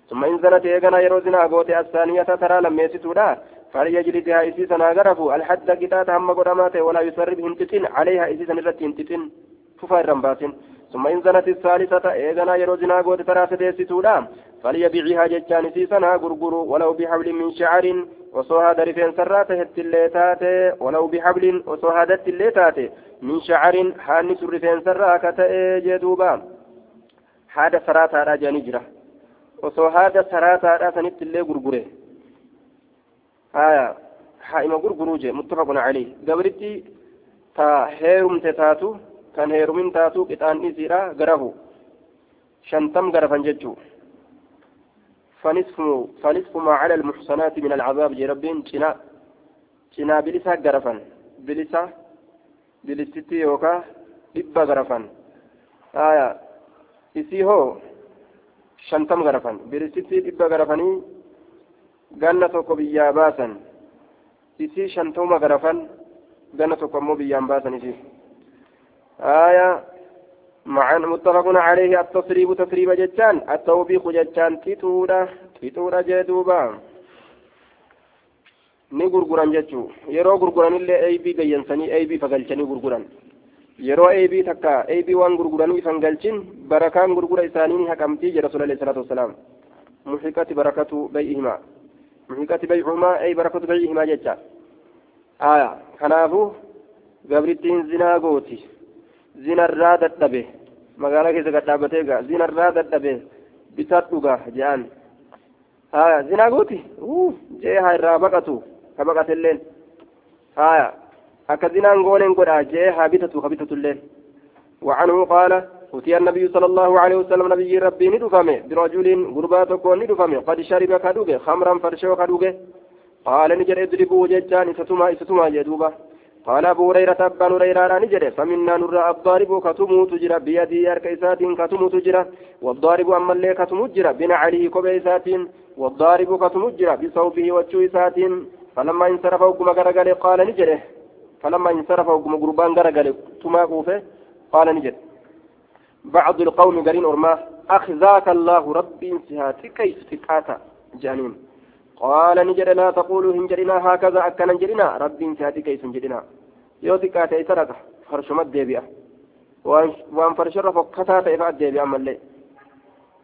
ثم إن زنت إيغانا يرو زنا غوتي الثانية ترى لم يسيتودا فليجلدها إسي سنا غرفو الحد قتات هم قدامات ولا يسرب هنتتين عليها إسي سنرت هنتتين ففا الرنباسين ثم إن زنت الثالثة إيغانا يرو زنا غوتي ترى سديسيتودا فليبيعها جتان إسي سنا غرغرو ولو بحبل من شعر osoo haada rifeensa irraa tahettillee taate walaw bihablin osoo haadattillee taate min shacarin haanni sun rifeensa irraa akka ta'e jee duuba haada saraataadha jedhanii jira osoo haada saraataadha sanittillee gurgure haya haa'ima gurguruu jee muttafaqun calii kan heerumin taatu qixaan isiidha garahu shantam garafan jechuu فنصف ما على المحصنات من العذاب جربين جنا جنا بلسا غرفا بلسا بلستي يوكا إبا غرفا آية إسي هو شنتم غرفا بلستي إبا غرفاني ganna tokko biyyaa baasan isii shantama garafan gana tokko ammoo biyyaan baasan isii آية مع متفق عليه التصريب تسريب جتان التوبيخ جتان تيتورا تيتورا جدوبا ni gurguran jechuu yeroo gurguran illee aybii gayyansanii aybii fagalchanii gurguran yeroo aybii takka aybii waan gurguranii ifan galchin barakaan gurgura isaanii ni haqamtii jedha sula alayhi salaatu wasalaam muxiqati barakatu bay'ihimaa muxiqati bay'uhumaa ay barakatu bay'ihimaa jecha aya kanaafuu gabrittiin zinaa gooti zinarraa dadhabe magaalaa keessa gadhaabatee gaa zinarraa dadhabe bitadhuga je'an haya zinaa gooti jee haa irraa baqatu ka baqatelleen haya akka zinaan goonen godha jee haa bitatu ka bitatulleen وعنه قال أتي النبي صلى الله عليه وسلم نبي ربي ندفمه برجل غربات كون ندفمه قد شرب كدوغه خمرا فرشو كدوغه قال نجر اضربوا ججان ستما ستما جدوبه قال أبو هريرة أبان هريرة نجد. فمنا نرى الضارب كتموت جرا بيدي أركيسات كتموت جرا والضارب أما اللي كتموت جرا بن عليه كبيسات والضارب كتموت جرا بصوبه وجويسات فلما انصرف وقم غرغل قال نجد. فلما انصرف وقم قربان غرغل تما قوفه قال نجد. بعض القوم قرين أرما أخذاك الله ربي انسهاتي كيف تكاتا جانين قال نجد لا تقولوا هنجرنا هكذا أكنا نجرنا. ربي انسهاتي كيف نجرنا. يوتي كاتا يترك فرشمت ديبئة وان فرشر فكتا تيفا ديبئة مالي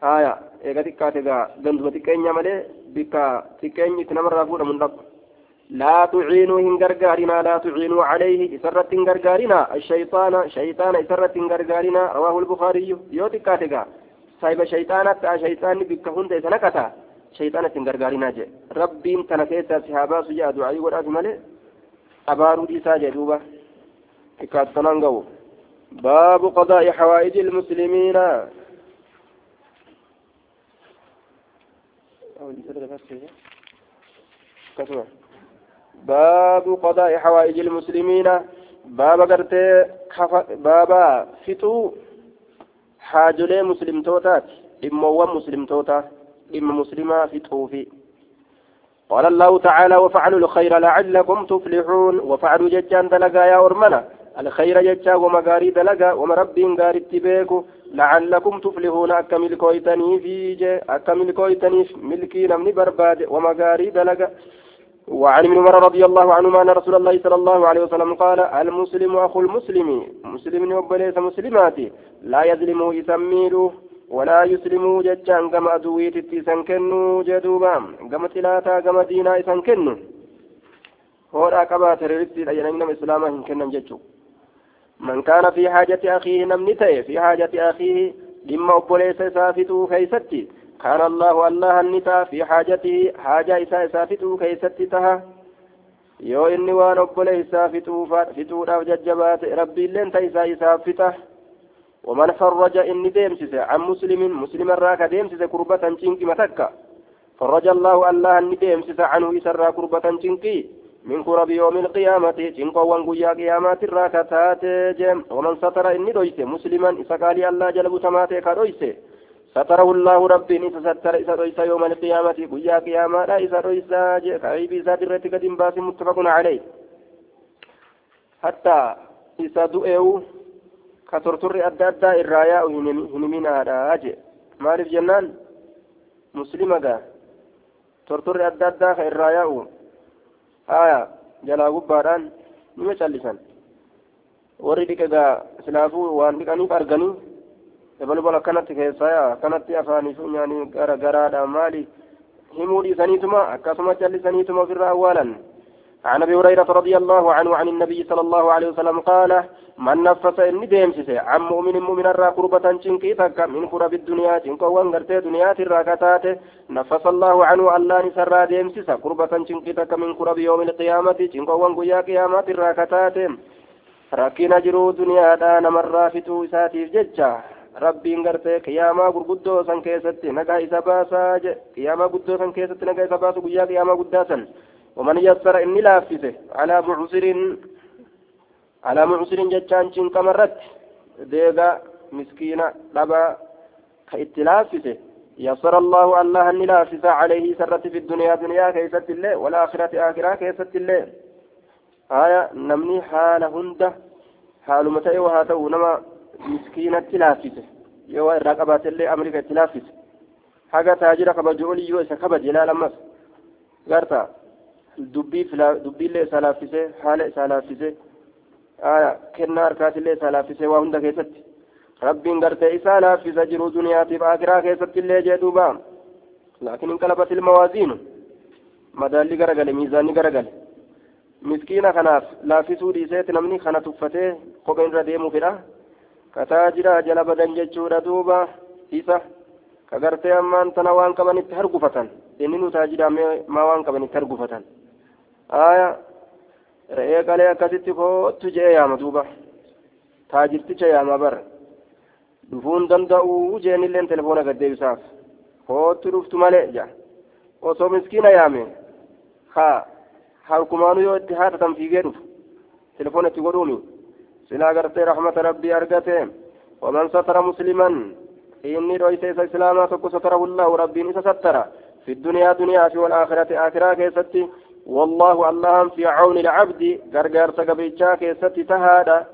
آية. eega xiqqaate gaa ganduma xiqqeenya malee bikka xiqqeenyi itti namarraa fuudhamu hin dhabu لا تعينوا هن غرغارنا لا تعينوا عليه. إسرة غرغارنا الشيطان شيطان إسرة غرغارنا رواه البخاري. يوتي كاتغا صاحب شيطان تا شيطان بك هند سنكتا شيطان غرغارنا جي ربين تنكيتا صحابا سجا دعاء ورات مالي أبارو دي ساجا دوبا كاتنان باب قضاء حوائج المسلمين. باب قضاء حوائج المسلمين. باب قرتي بابا فتو حاجلي مسلم توتات. إما مسلم توتا. إما مسلمة فتو في قال الله تعالى وفعلوا الخير لعلكم تفلحون. وفعلوا ججان دلقا يا أرمنا الخير ججا ومغاري دلقا ومربين غاري اتباكو. لعلكم تفلحون. أكا ملكويتني في جي أكا ملكويتني ملكي نمني برباد ومغاري دلقا وعن ابن عمر رضي الله عنهما أن رسول الله صلى الله عليه وسلم قال المسلم أخو المسلم. مسلم وبليس مسلماتي. لا يظلم يسميله ولا يسلم ججان كما أدويت تيسان كنو جدوبا. كما تلاتا كما دينا إسان كنو. هو راكبا تريرتي لأينا إسلاما هن كنن ججو. من كان في حاجة أخيه نمنته في حاجة أخيه لما أبوليس سافتو كيستي كان الله الله النتا في حاجته حاجة إسا سافتو كيستي تها. yoo inni waan obboleessaa fituudhaaf jajjabaate rabbiilleen ta isaa isaaf fita inni deemsise an muslimin muslima irraa ka deemsise kurbatan cinqima takka farraja allahu allah inni deemsise canhu isa irraa kurbatan cinqii من كرب يوم القيامة تنقوا وانقيا قيامات الراكتات جم ومن ستر إني دويس مسلما إسقالي الله جلب تماتي كدويس ستره الله ربي نتستر إسا دويس يوم القيامة. قيا قياما لا إسا دويس كعيب إسا درتك دين باس متفق عليه. حتى إسا دؤيو كترتر أدى أدى الرايا هنمين آراج مالف جنان مسلمة ترتر أدى أدى الرايا haya jalaa gubbaadhaan nima callisan warri dhiqe gaa silaafuu waan dhiqaniif arganii dabalubal akkanatti keessaa akkanatti afaaniif nyaanii gara garaadha maali himuu dhiisaniituma akkasuma callisaniituma ofirraa awwaalan عن أبي هريرة رضي الله عنه عن النبي صلى الله عليه وسلم قال من نفس إني ديمسس عن مؤمن مؤمن الرا قربة شنكي تكا من قرب الدنيا شنكو وانغرتي دنيا الراكتات نفس الله عنه الله نسر ديمسس قربة شنكي تكا من قرب يوم القيامة شنكو وانغيا قيامات الراكتات rakkina jiruu duniyaadhaa namarraa fituu isaatiif jecha rabbiin gartee qiyaamaa gurguddoo san keessatti nagaa isa baasaa qiyaamaa guddoo san keessatti nagaa isa ومن يسر إني لافسه على معسر على معسر جتان شن كمرت ديغا مسكينة لبا كإتلافسه يسر الله الله أني لافسه عليه سرت في الدنيا دنيا كيست الله والآخرة آخرة كيست الله haala hunda haaluma ta'e haa ta'u nama miskiinatti laaffise yoo waa irraa qabaatellee amrika itti laaffise haga taajira kabaju oliyyoo isa kabaje ilaal ammas garta dubbiillee isaa laaffise haala isaa laaffise aya kennaa harkaatillee isaa laaffise waa hunda keessatti rabbiin gartee isaa laaffisa jiru duniyaatiif akiraa keessatti illee jee duuba laakiin inqalabat ilmawaaziinu madaalli garagale miizaanni garagale miskiina kanaaf laaffisuu dhiiseeti namni kana tuffatee kopheen irra deemuu fedha kataa jira jala badan jechuudha duuba isa ka gartee ammaan tana waan qabanitti hargufatan inni nu taajira maa waan qabanitti hargufatan aya re'ee qalee akkasitti koottu je'ee yaama duuba taajirticha yaama bara dhufuun danda'u jeenilleen telefoona gaddeebisaaf koottu dhuftu malee ja osoo miskiina yaame haa harkumaanu yoo itti haatatan fiigee dhufu telefoona itti godhuumi silaa gartee rahmata rabbii argate waman satara musliman inni dhoyse isa islaamaa tokko satarahu llahu rabbiin isa sattara fi الدنيا دنيا في والآخرة آخرة كيستي والله اللهم في عون العبد غرغر سقبريتشا كيستي تهادا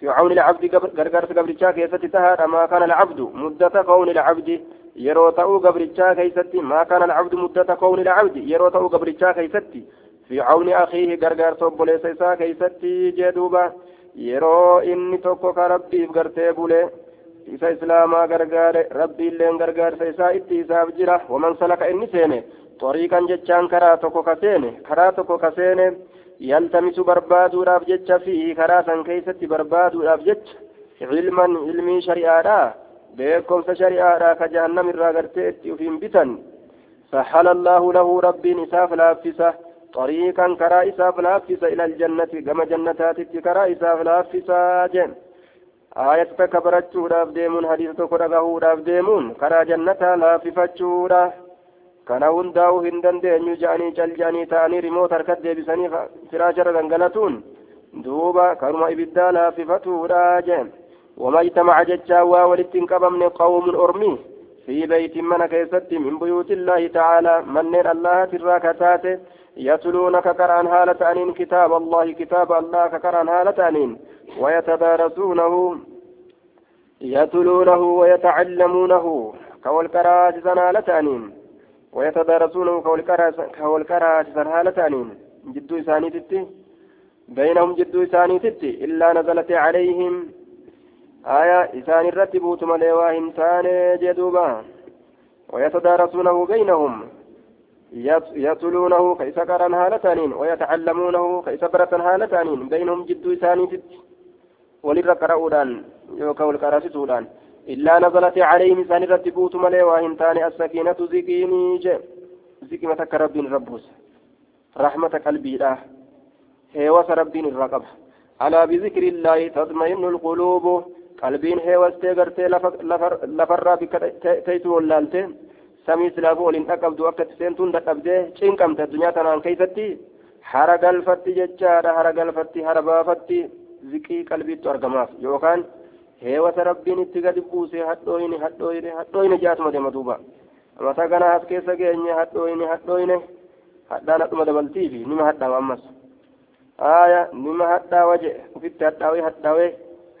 في عون العبد غرغر سقبريتشا كيستي تهادا ما كان العبد مدة كون العبد gabrichaa keeysatti maa kaana alcabdu muddata kowni lcabdi yeroo ta'uu gabrichaa keeysatti fi cawni akiihi gargaarsa obboleessa isaa keeysatti jee duuba yeroo inni tokko ka rabbiif gartee bule isa islaamaa gargaare rabbiilleen gargaarsa isaa itti isaaf jira waman salaka inni seene xoriiqan jechaan karaa tokko ka seene karaa tokko ka seene yaltamisu barbaaduudhaaf jecha fiihi karaa san keeysatti barbaaduudhaaf jecha ilman ilmii shari'aadhaa beekumsa shari'aadhaa ka jahannam irraa gartee itti ufiin bitan سهل الله له رب إساف لافسة طريقا كرا إساف لافسة إلى الجنة كما جنتات كرا إساف لافسة جن آية تكبرت شورا ديمون حديث تكرغه راف ديمون كرا جنة لاففة شورا كان هنداو هندن دين جاني جل جاني تاني ريموت هركت ديبساني فراجر غنغلتون دوبا كرما إبدا لاففة شورا جن وما اجتمع ججاوا ولتنكبم قوم أرمي في بيت من كيست من بيوت الله تعالى من الله تراكتات يتلون ككران هالة أنين كتاب الله كتاب الله ككران هالة أنين ويتدارسونه يتلونه ويتعلمونه كوالكرات هالة أنين ويتدارسونه كوالكرات هالة أنين جدو إساني بينهم جدو إساني إلا نزلت عليهم. آية إسان الرتبوت ملي واهم تاني جدوبا. ويتدارسونه بينهم. يتلونه كيس قرن هالتانين ويتعلمونه كيس برة هالتانين بينهم جدو إساني تت ولر قرأودان يوكا والقراسسودان إلا نزلت عليهم إسان الرتبوت ملي واهم تاني السكينة زكيني جي زكيمة رب ربوس رحمة قلبي لا هيوس رب الرقب على بذكر الله تطمئن القلوب qalbiin heewastee gartee lafarraa bikka teeytu wallaalte samii silaafuu waliin dhaqqabdu akka seentuun dadhabdee cinqamte addunyaa tanaan keeysatti hara galfatti jechaadha hara galfatti hara baafatti ziqii qalbiittu argamaaf yookaan heewata rabbiin itti gadi buuse hadhooyne hadhooyne hadhooyne jaatuma deema duuba mata ganaa as keessa geenye hadhooyne hadhooyne hadhaan hadhuma dabaltiifi nima hadhaawa ammas aya nima hadhaawa je ufitti hadhaawee hadhaawee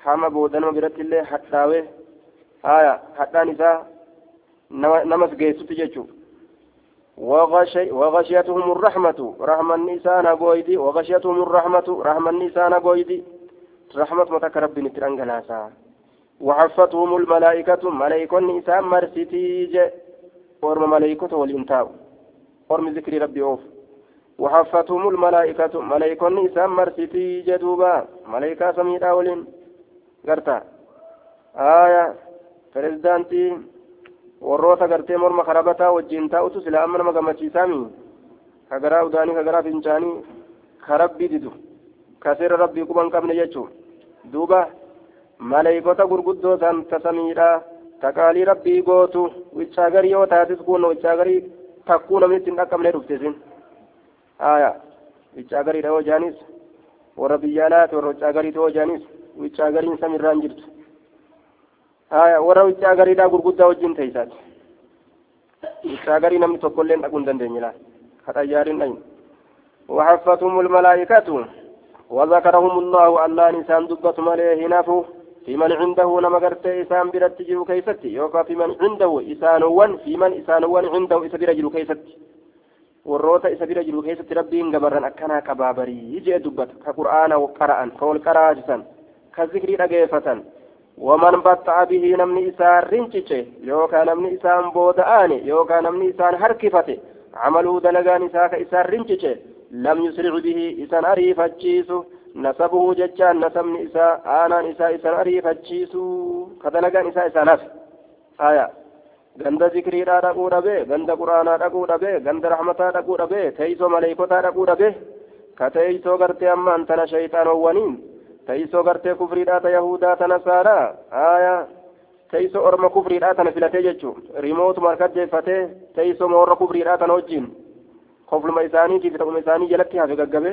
hama boodanuma biratti illee hadhaawee haya hadhaan isaa namas geessutti jechuudha وغشيتهم الرحمة رحمة النساء نقويدي وغشيتهم الرحمة رحمة النساء نقويدي رحمة متك رب نترنجلاسا وحفتهم الملائكة ملائكة النساء مرسيتيج ورم ملائكة والإنتاو ورم ذكر ربي أوف وحفتهم الملائكة ملائكة النساء مرسيتيج دوبا ملائكة سميرا ولين garta aya pirezidaantii warroota gartee morma karabataa wajjiin taa'utu sila amma nama gammachiisaami kagaraa udaanii kagaraa fincaanii ka rabbii didu ka seera rabbii quban qabne jechuu duuba maleeykota gurguddoo san tasamiidha taqaalii rabbii gootu wichaagarii yoo taatis kun wichaagarii takkuu namni ittiin dhaqqabne dhufte sin aya wichaagariidha yoo jaanis warra biyyaalaati warra wichaagariiti yoo jaanis wiccaa gariin samirraan jirtu haya warra wiccaa gariidhaa gurguddaa wajjin teeysaati wiccaa garii namni tokkolleen dhaquu hin dandeenye laal ka xayyaariin dhayin وحفتهم الملائكة وذكرهم الله الله نسان دبة مليه هنافه في من عنده نما غرتي إسان برت جرو كيستي يوكا في من عنده إسانوان في من إسانوان عنده إسبير جرو كيستي warroota isa bira jiru keessatti rabbiin gabarran akkanaa kabaabarii jee dubbata ka qur'aana qara'an ka wal qaraajisan ka zikrii dhageeffatan waman batta'a bihi namni isaan rincice yookaan namni isaan booda'aane yookaan namni isaan harkifate camaluu dalagaan isaa ka isaan rincice lam yusric bihi isan ariifachiisu nasabuhu jechaan nasabni isaa aanaan isaa isan ariifachiisu ka dalagaan isaa isaan hafe aya ganda zikriidhaa dhaquu dhabe ganda quraanaa dhaquu dhabe ganda rahmataa dhaquu dhabe teeysoo maleeykotaa dhaquu dhabe ka teeysoo gartee ammaan tana shayxaanowwaniin teeysoo gartee kufriidhaa ta yahudaa ta nasaaraa aya teeysoo orma kufriidhaa tana filatee jechuu rimootuma harkajjeeffatee teeysoo moorra kufriidhaa tana wajjiin kofluma isaaniitiif ta'uma isaanii jalatti hafe gaggabe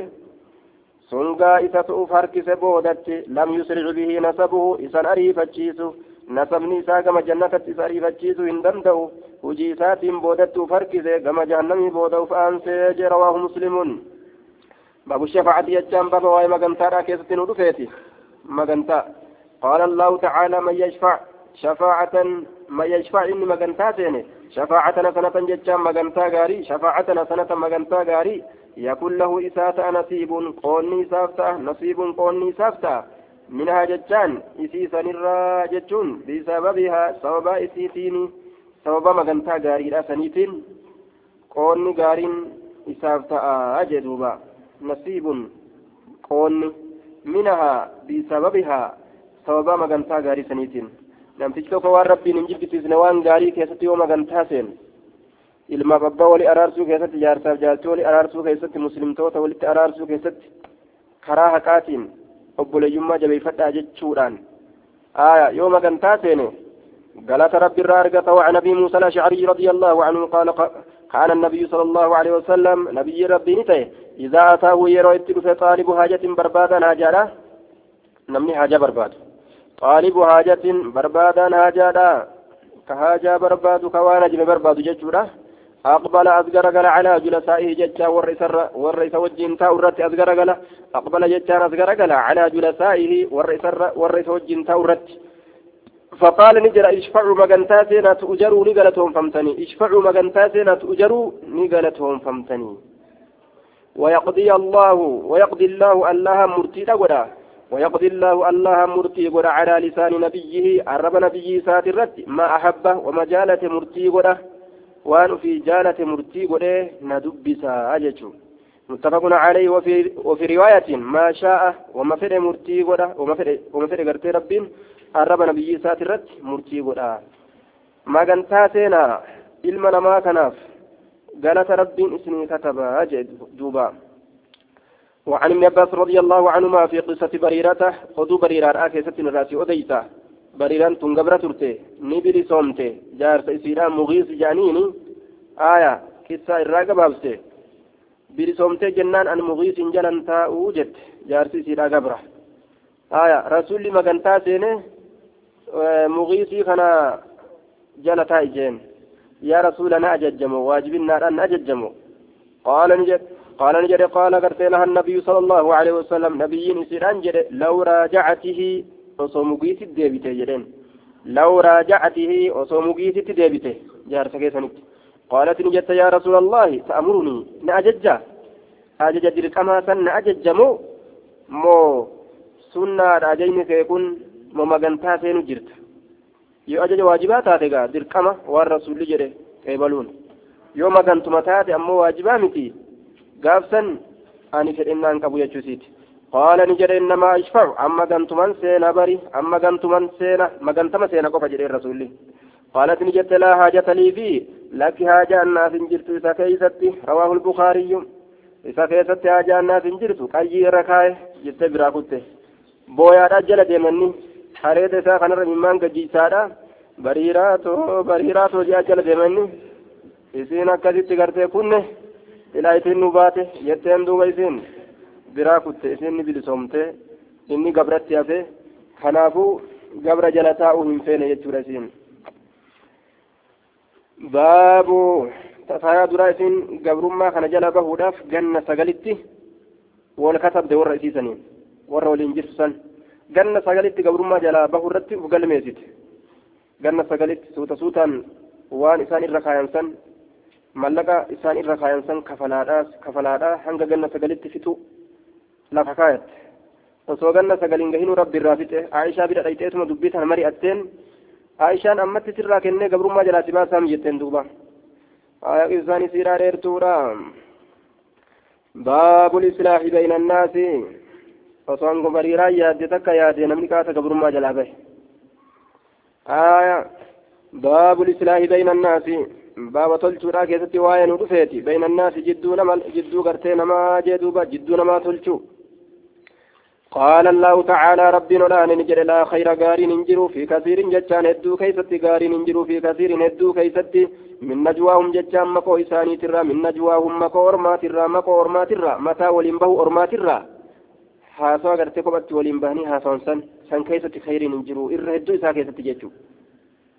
sungaa isa tu'uuf harkise boodatti lam yusric bihi nasabuhu isan ariifachiisu nasabni isaa gama jannatatti isa ariifachiisuu hin danda'u hujii isaatiin boodatti uf harkise gama jahannamii booda uf aansee jee rawaahu muslimuun baabu shafaacati jechaan baaba waa'ee magantaadhaa keessatti nu dhufeeti magantaa qaala allahu tacaala man yashfac shafaacatan man yashfac inni magantaa seene shafaacatana sanatan jechaan magantaa gaarii shafaacatana sanatan magantaa gaarii ta'a nasiibun qoonni isaaf ta'a nasiibun qoonni isaaf ta'a منها جتان إسي سنرا جتون بسببها سبب إسيتين سبب مغنتا غاري سنيتين قوني غارين إساف تأ أجدوبا نصيب قوني منها بسببها سبب مغنتا غاري سنيتين rabbiin hin jibbisiisne waan gaarii keessatti yoo magantaa seen ilmaaf abbaa wali araarsuu keessatti jaarsaaf jaartii wali araarsuu keessatti muslimtoota walitti araarsuu keessatti karaa haqaatiin obboleeyyummaa jabeeffadhaa jechuudhaan. آية يوم كان تاسين قالت رب الرارقة وعن أبي موسى الأشعري رضي الله عنه قال كان النبي صلى الله عليه وسلم نبي ربي نتي إذا أتاه يرى في طالب حاجة بربادا هاجالا نمني حاجة برباد طالب حاجة بربادا هاجالا كهاجا برباد كوانا جم برباد ججورا أقبل أزغرغل على جلسائه ججا والرئيس والرئيس وجين تاورت أزغرغل أقبل ججا أزغرغل على جلسائه والرئيس والرئيس وجين تاورت فقال نجر اشفعوا مغنتاسينا تؤجروا نقلتهم فمتني اشفعوا مغنتاسينا تؤجروا نقلتهم فمتني ويقضي الله ويقضي الله الله مرتي لغدا ويقضي الله الله مرتي غدا على لسان نبيه عرب نبيه ساترت ما أحبه ومجالة مرتي غدا waan في جالة مرتي قده ندبسا أججو متفق عليه وفي وفي رواية ما شاء وما فد مرتي قده وما فد وما فد قرتي ربين الرب نبي ساترت مرتي قده ما كان سينا namaa kanaaf galata rabbiin isinii katabaa jee duuba. وعن ابن عباس رضي الله عنهما في قصة بريرة خذوا بريرة آكي ستن الراسي أديتا bariiraan tun gabra turte ni bilisoomte jaarsa isiidhaan mugiis jaaniini aya kissaa irraa gabaabse bilisoomte jennaan an mugiisin jalan taa'uu jette jaarsi isiidhaa gabra aya rasulli magantaa seene mugiisii kana jala taa'i jeen yaa rasuula na ajajjamo waajibinnaadhaan na ajajjamo qaala ni jedhe قال نجد قال قرت لها النبي صلى الله عليه وسلم نبي سيران جد لو osoo mugiisitti deebite jedheen. Law raajacatihi osoo mugiisitti deebite jaarsa keessanitti. Qaalat ni jette yaa rasuula allahi ta'murunii na ajajja? Ajaja dirqamaa san na ajajjamoo moo? Sunnaadha ajajni kee kun moo magantaa seenu jirta? Yoo ajaja waajibaa taate gaa dirqama waan rasuulli jedhe qeebaluun yoo magantuma taate ammoo waajibaa miti. Gaafsan ani fedhinnaan qabu jechuusiiti قال نجد إنما أشفع أما قنتمن سينا بري أما قنتمن سينا ما قنتم سينا قفا جدي الرسول قالت نجد لا حاجة لي فيه لك حاجة الناس جرت إذا كيستي رواه البخاري إذا كيستي حاجة الناس جرت كي ركاي جت براكوته بويا رجل ديمني حريت إذا كان رممان قجيسادا بريراتو بريراتو جاء جل ديمني isiin akkasitti gartee kunne ilaa isin nu baate jetteen duuba isin biraa kutte isin bilisoomte inni gabratti hafe kanaafuu gabra jala taa'uu hin feene jechuudha isiin. Baabu tasaa duraa isin gabrummaa kana jala bahuudhaaf ganna sagalitti wal katabde warra isiisaniin warra waliin jirtu san. Ganna sagalitti gabrummaa jala bahu irratti uf galmeessite. Ganna sagalitti suuta suutaan waan isaan irra kaayan san mallaqa isaan irra kaayan san kafalaadhaas kafalaadhaa hanga ganna sagalitti fitu lafa kaayatte osoo ganna sagaliin gahinuu rabbi irraa fixe aishaa bira dhayxeetuma dubbii tana mari'atteen aishaan ammatti sirraa kennee gabrummaa jalaa si baasaam jetteen duuba aya isaanii siiraa dheertuudha baabul islaahi bayna annaasi osoo an gobariiraan yaadde takka yaade namni kaata gabrummaa jalaa bahe islaahi bayna annaasi baaba tolchuudha keessatti waa'ee nu dhufeeti bayna annaasi jidduu nama jidduu gartee namaa jee duuba jidduu namaa tolchuu قال الله تعالى ربنا لا نجر لا خير غار ننجر في كثير جتان هدو كيست غار ننجر في كثير هدو كيست من نجواهم جتان مكو إساني ترى من نجواهم مكو أرما ترى مكو أرما ترى متى ولنبه أرما ترى gartee kophatti waliin bahanii haasawan san san keessatti khayriin hin jiru irra hedduu isaa keessatti jechuu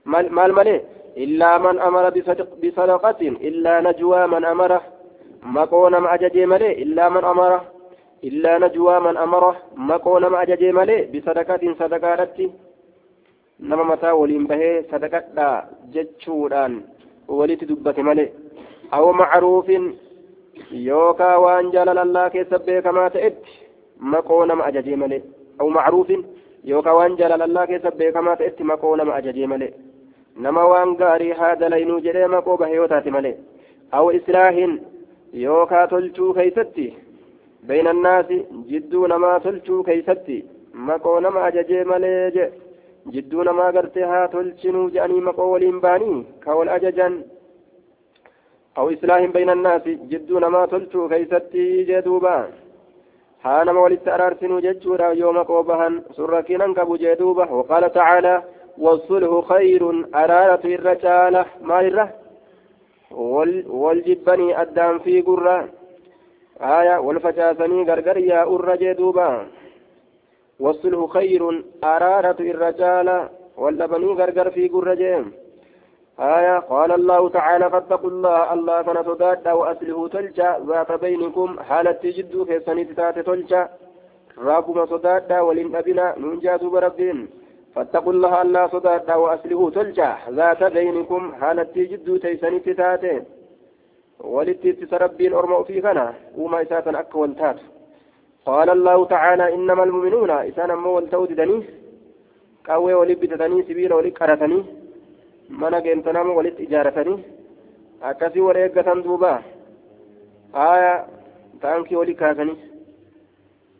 maal malee illaa man amara bisadaqatin illaa najwaa man amara maqoo nama ajajee malee illaa man amara illaa najwaa man amara maqoo nama ajajee malee bisadaqatin sadaqaadhatti nama mataa waliin bahee sadaqadhaa jechuudhaan walitti dubbate malee aw macruufin yookaa waan jaalalallaa keessa beekamaa ta'etti maqoo nama ajajee malee aw macruufin yookaan waan jaalalallaa keessa beekamaa ta'etti maqoo nama ajajee malee nama waan gaarii haa dalaynuu jedhee maqoo bahe yoo taate malee aw islaahin yookaan tolchuu keeysatti bayna annaasi jidduu namaa tolchuu keeysatti maqoo nama ajajee malee je jidduu namaa gartee haa tolchinuu jedhanii maqoo waliin baanii ka wal ajajan aw islaahin bayna annaasi jidduu namaa tolchuu keeysatti jee duubaa ها نما ولت أرارسنو ججورا يوم قوبهن سركينا قبو جدوبة وقال تعالى والصلح خير أرارة الرجالة ما الره والجبني أدام في قرة آية والفجاسني غرغر يا أرجي دوبا والصلح خير أرارة الرجالة واللبني غرغر في قرة آية قال الله تعالى فاتقوا الله الله كان صداد وأسله تلجأ. ذات بينكم حالة تجدوا في سنة تات تلجأ. رابما صداد ولن أبنا ننجا بربين فاتقوا الله الله صداد وأسله تلجأ. ذات بينكم حالة تجدوا في سنة تات ولتت ربين أرموا في كنا وما إساتا أكوال تات قال الله تعالى إنما المؤمنون إسانا مول توددني قوي ولبتدني سبيل ولكرتني mana geentanamu walitti ijaaratanii akkasii wal eeggatan duuba آية تانكي ولي كاسني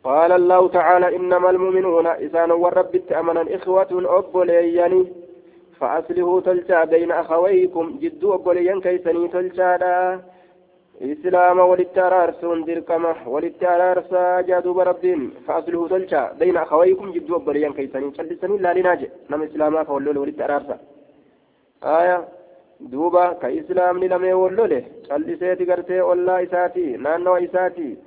قال الله تعالى إنما المؤمنون إسان والرب أمنا إخوة أبولياني فأصله تلجأ بين أخويكم جدو أبوليان كيسني تلجا إسلام وللترارسون دركمة وللترارسا جادوب ربين فأصله تلجأ بين أخويكم جدو أبوليان كيسني تلجسني لا لناجي نم إسلاما فولول وللترارسا. ka islaamni lamee wollole calliseeti gartee ollaa isaati naannawa isaati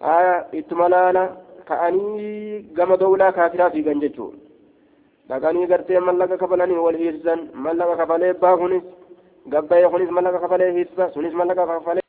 aya ittuma laala ka'anii gama dowlaa kaafiraa fiigan jechuu dhaqanii gartee mallaqa kafalanii wal hiirsan mallaqa kafalee baa kunis gabbayee kunis mallaqa kafalee hiirsa sunis mallaqa kafalee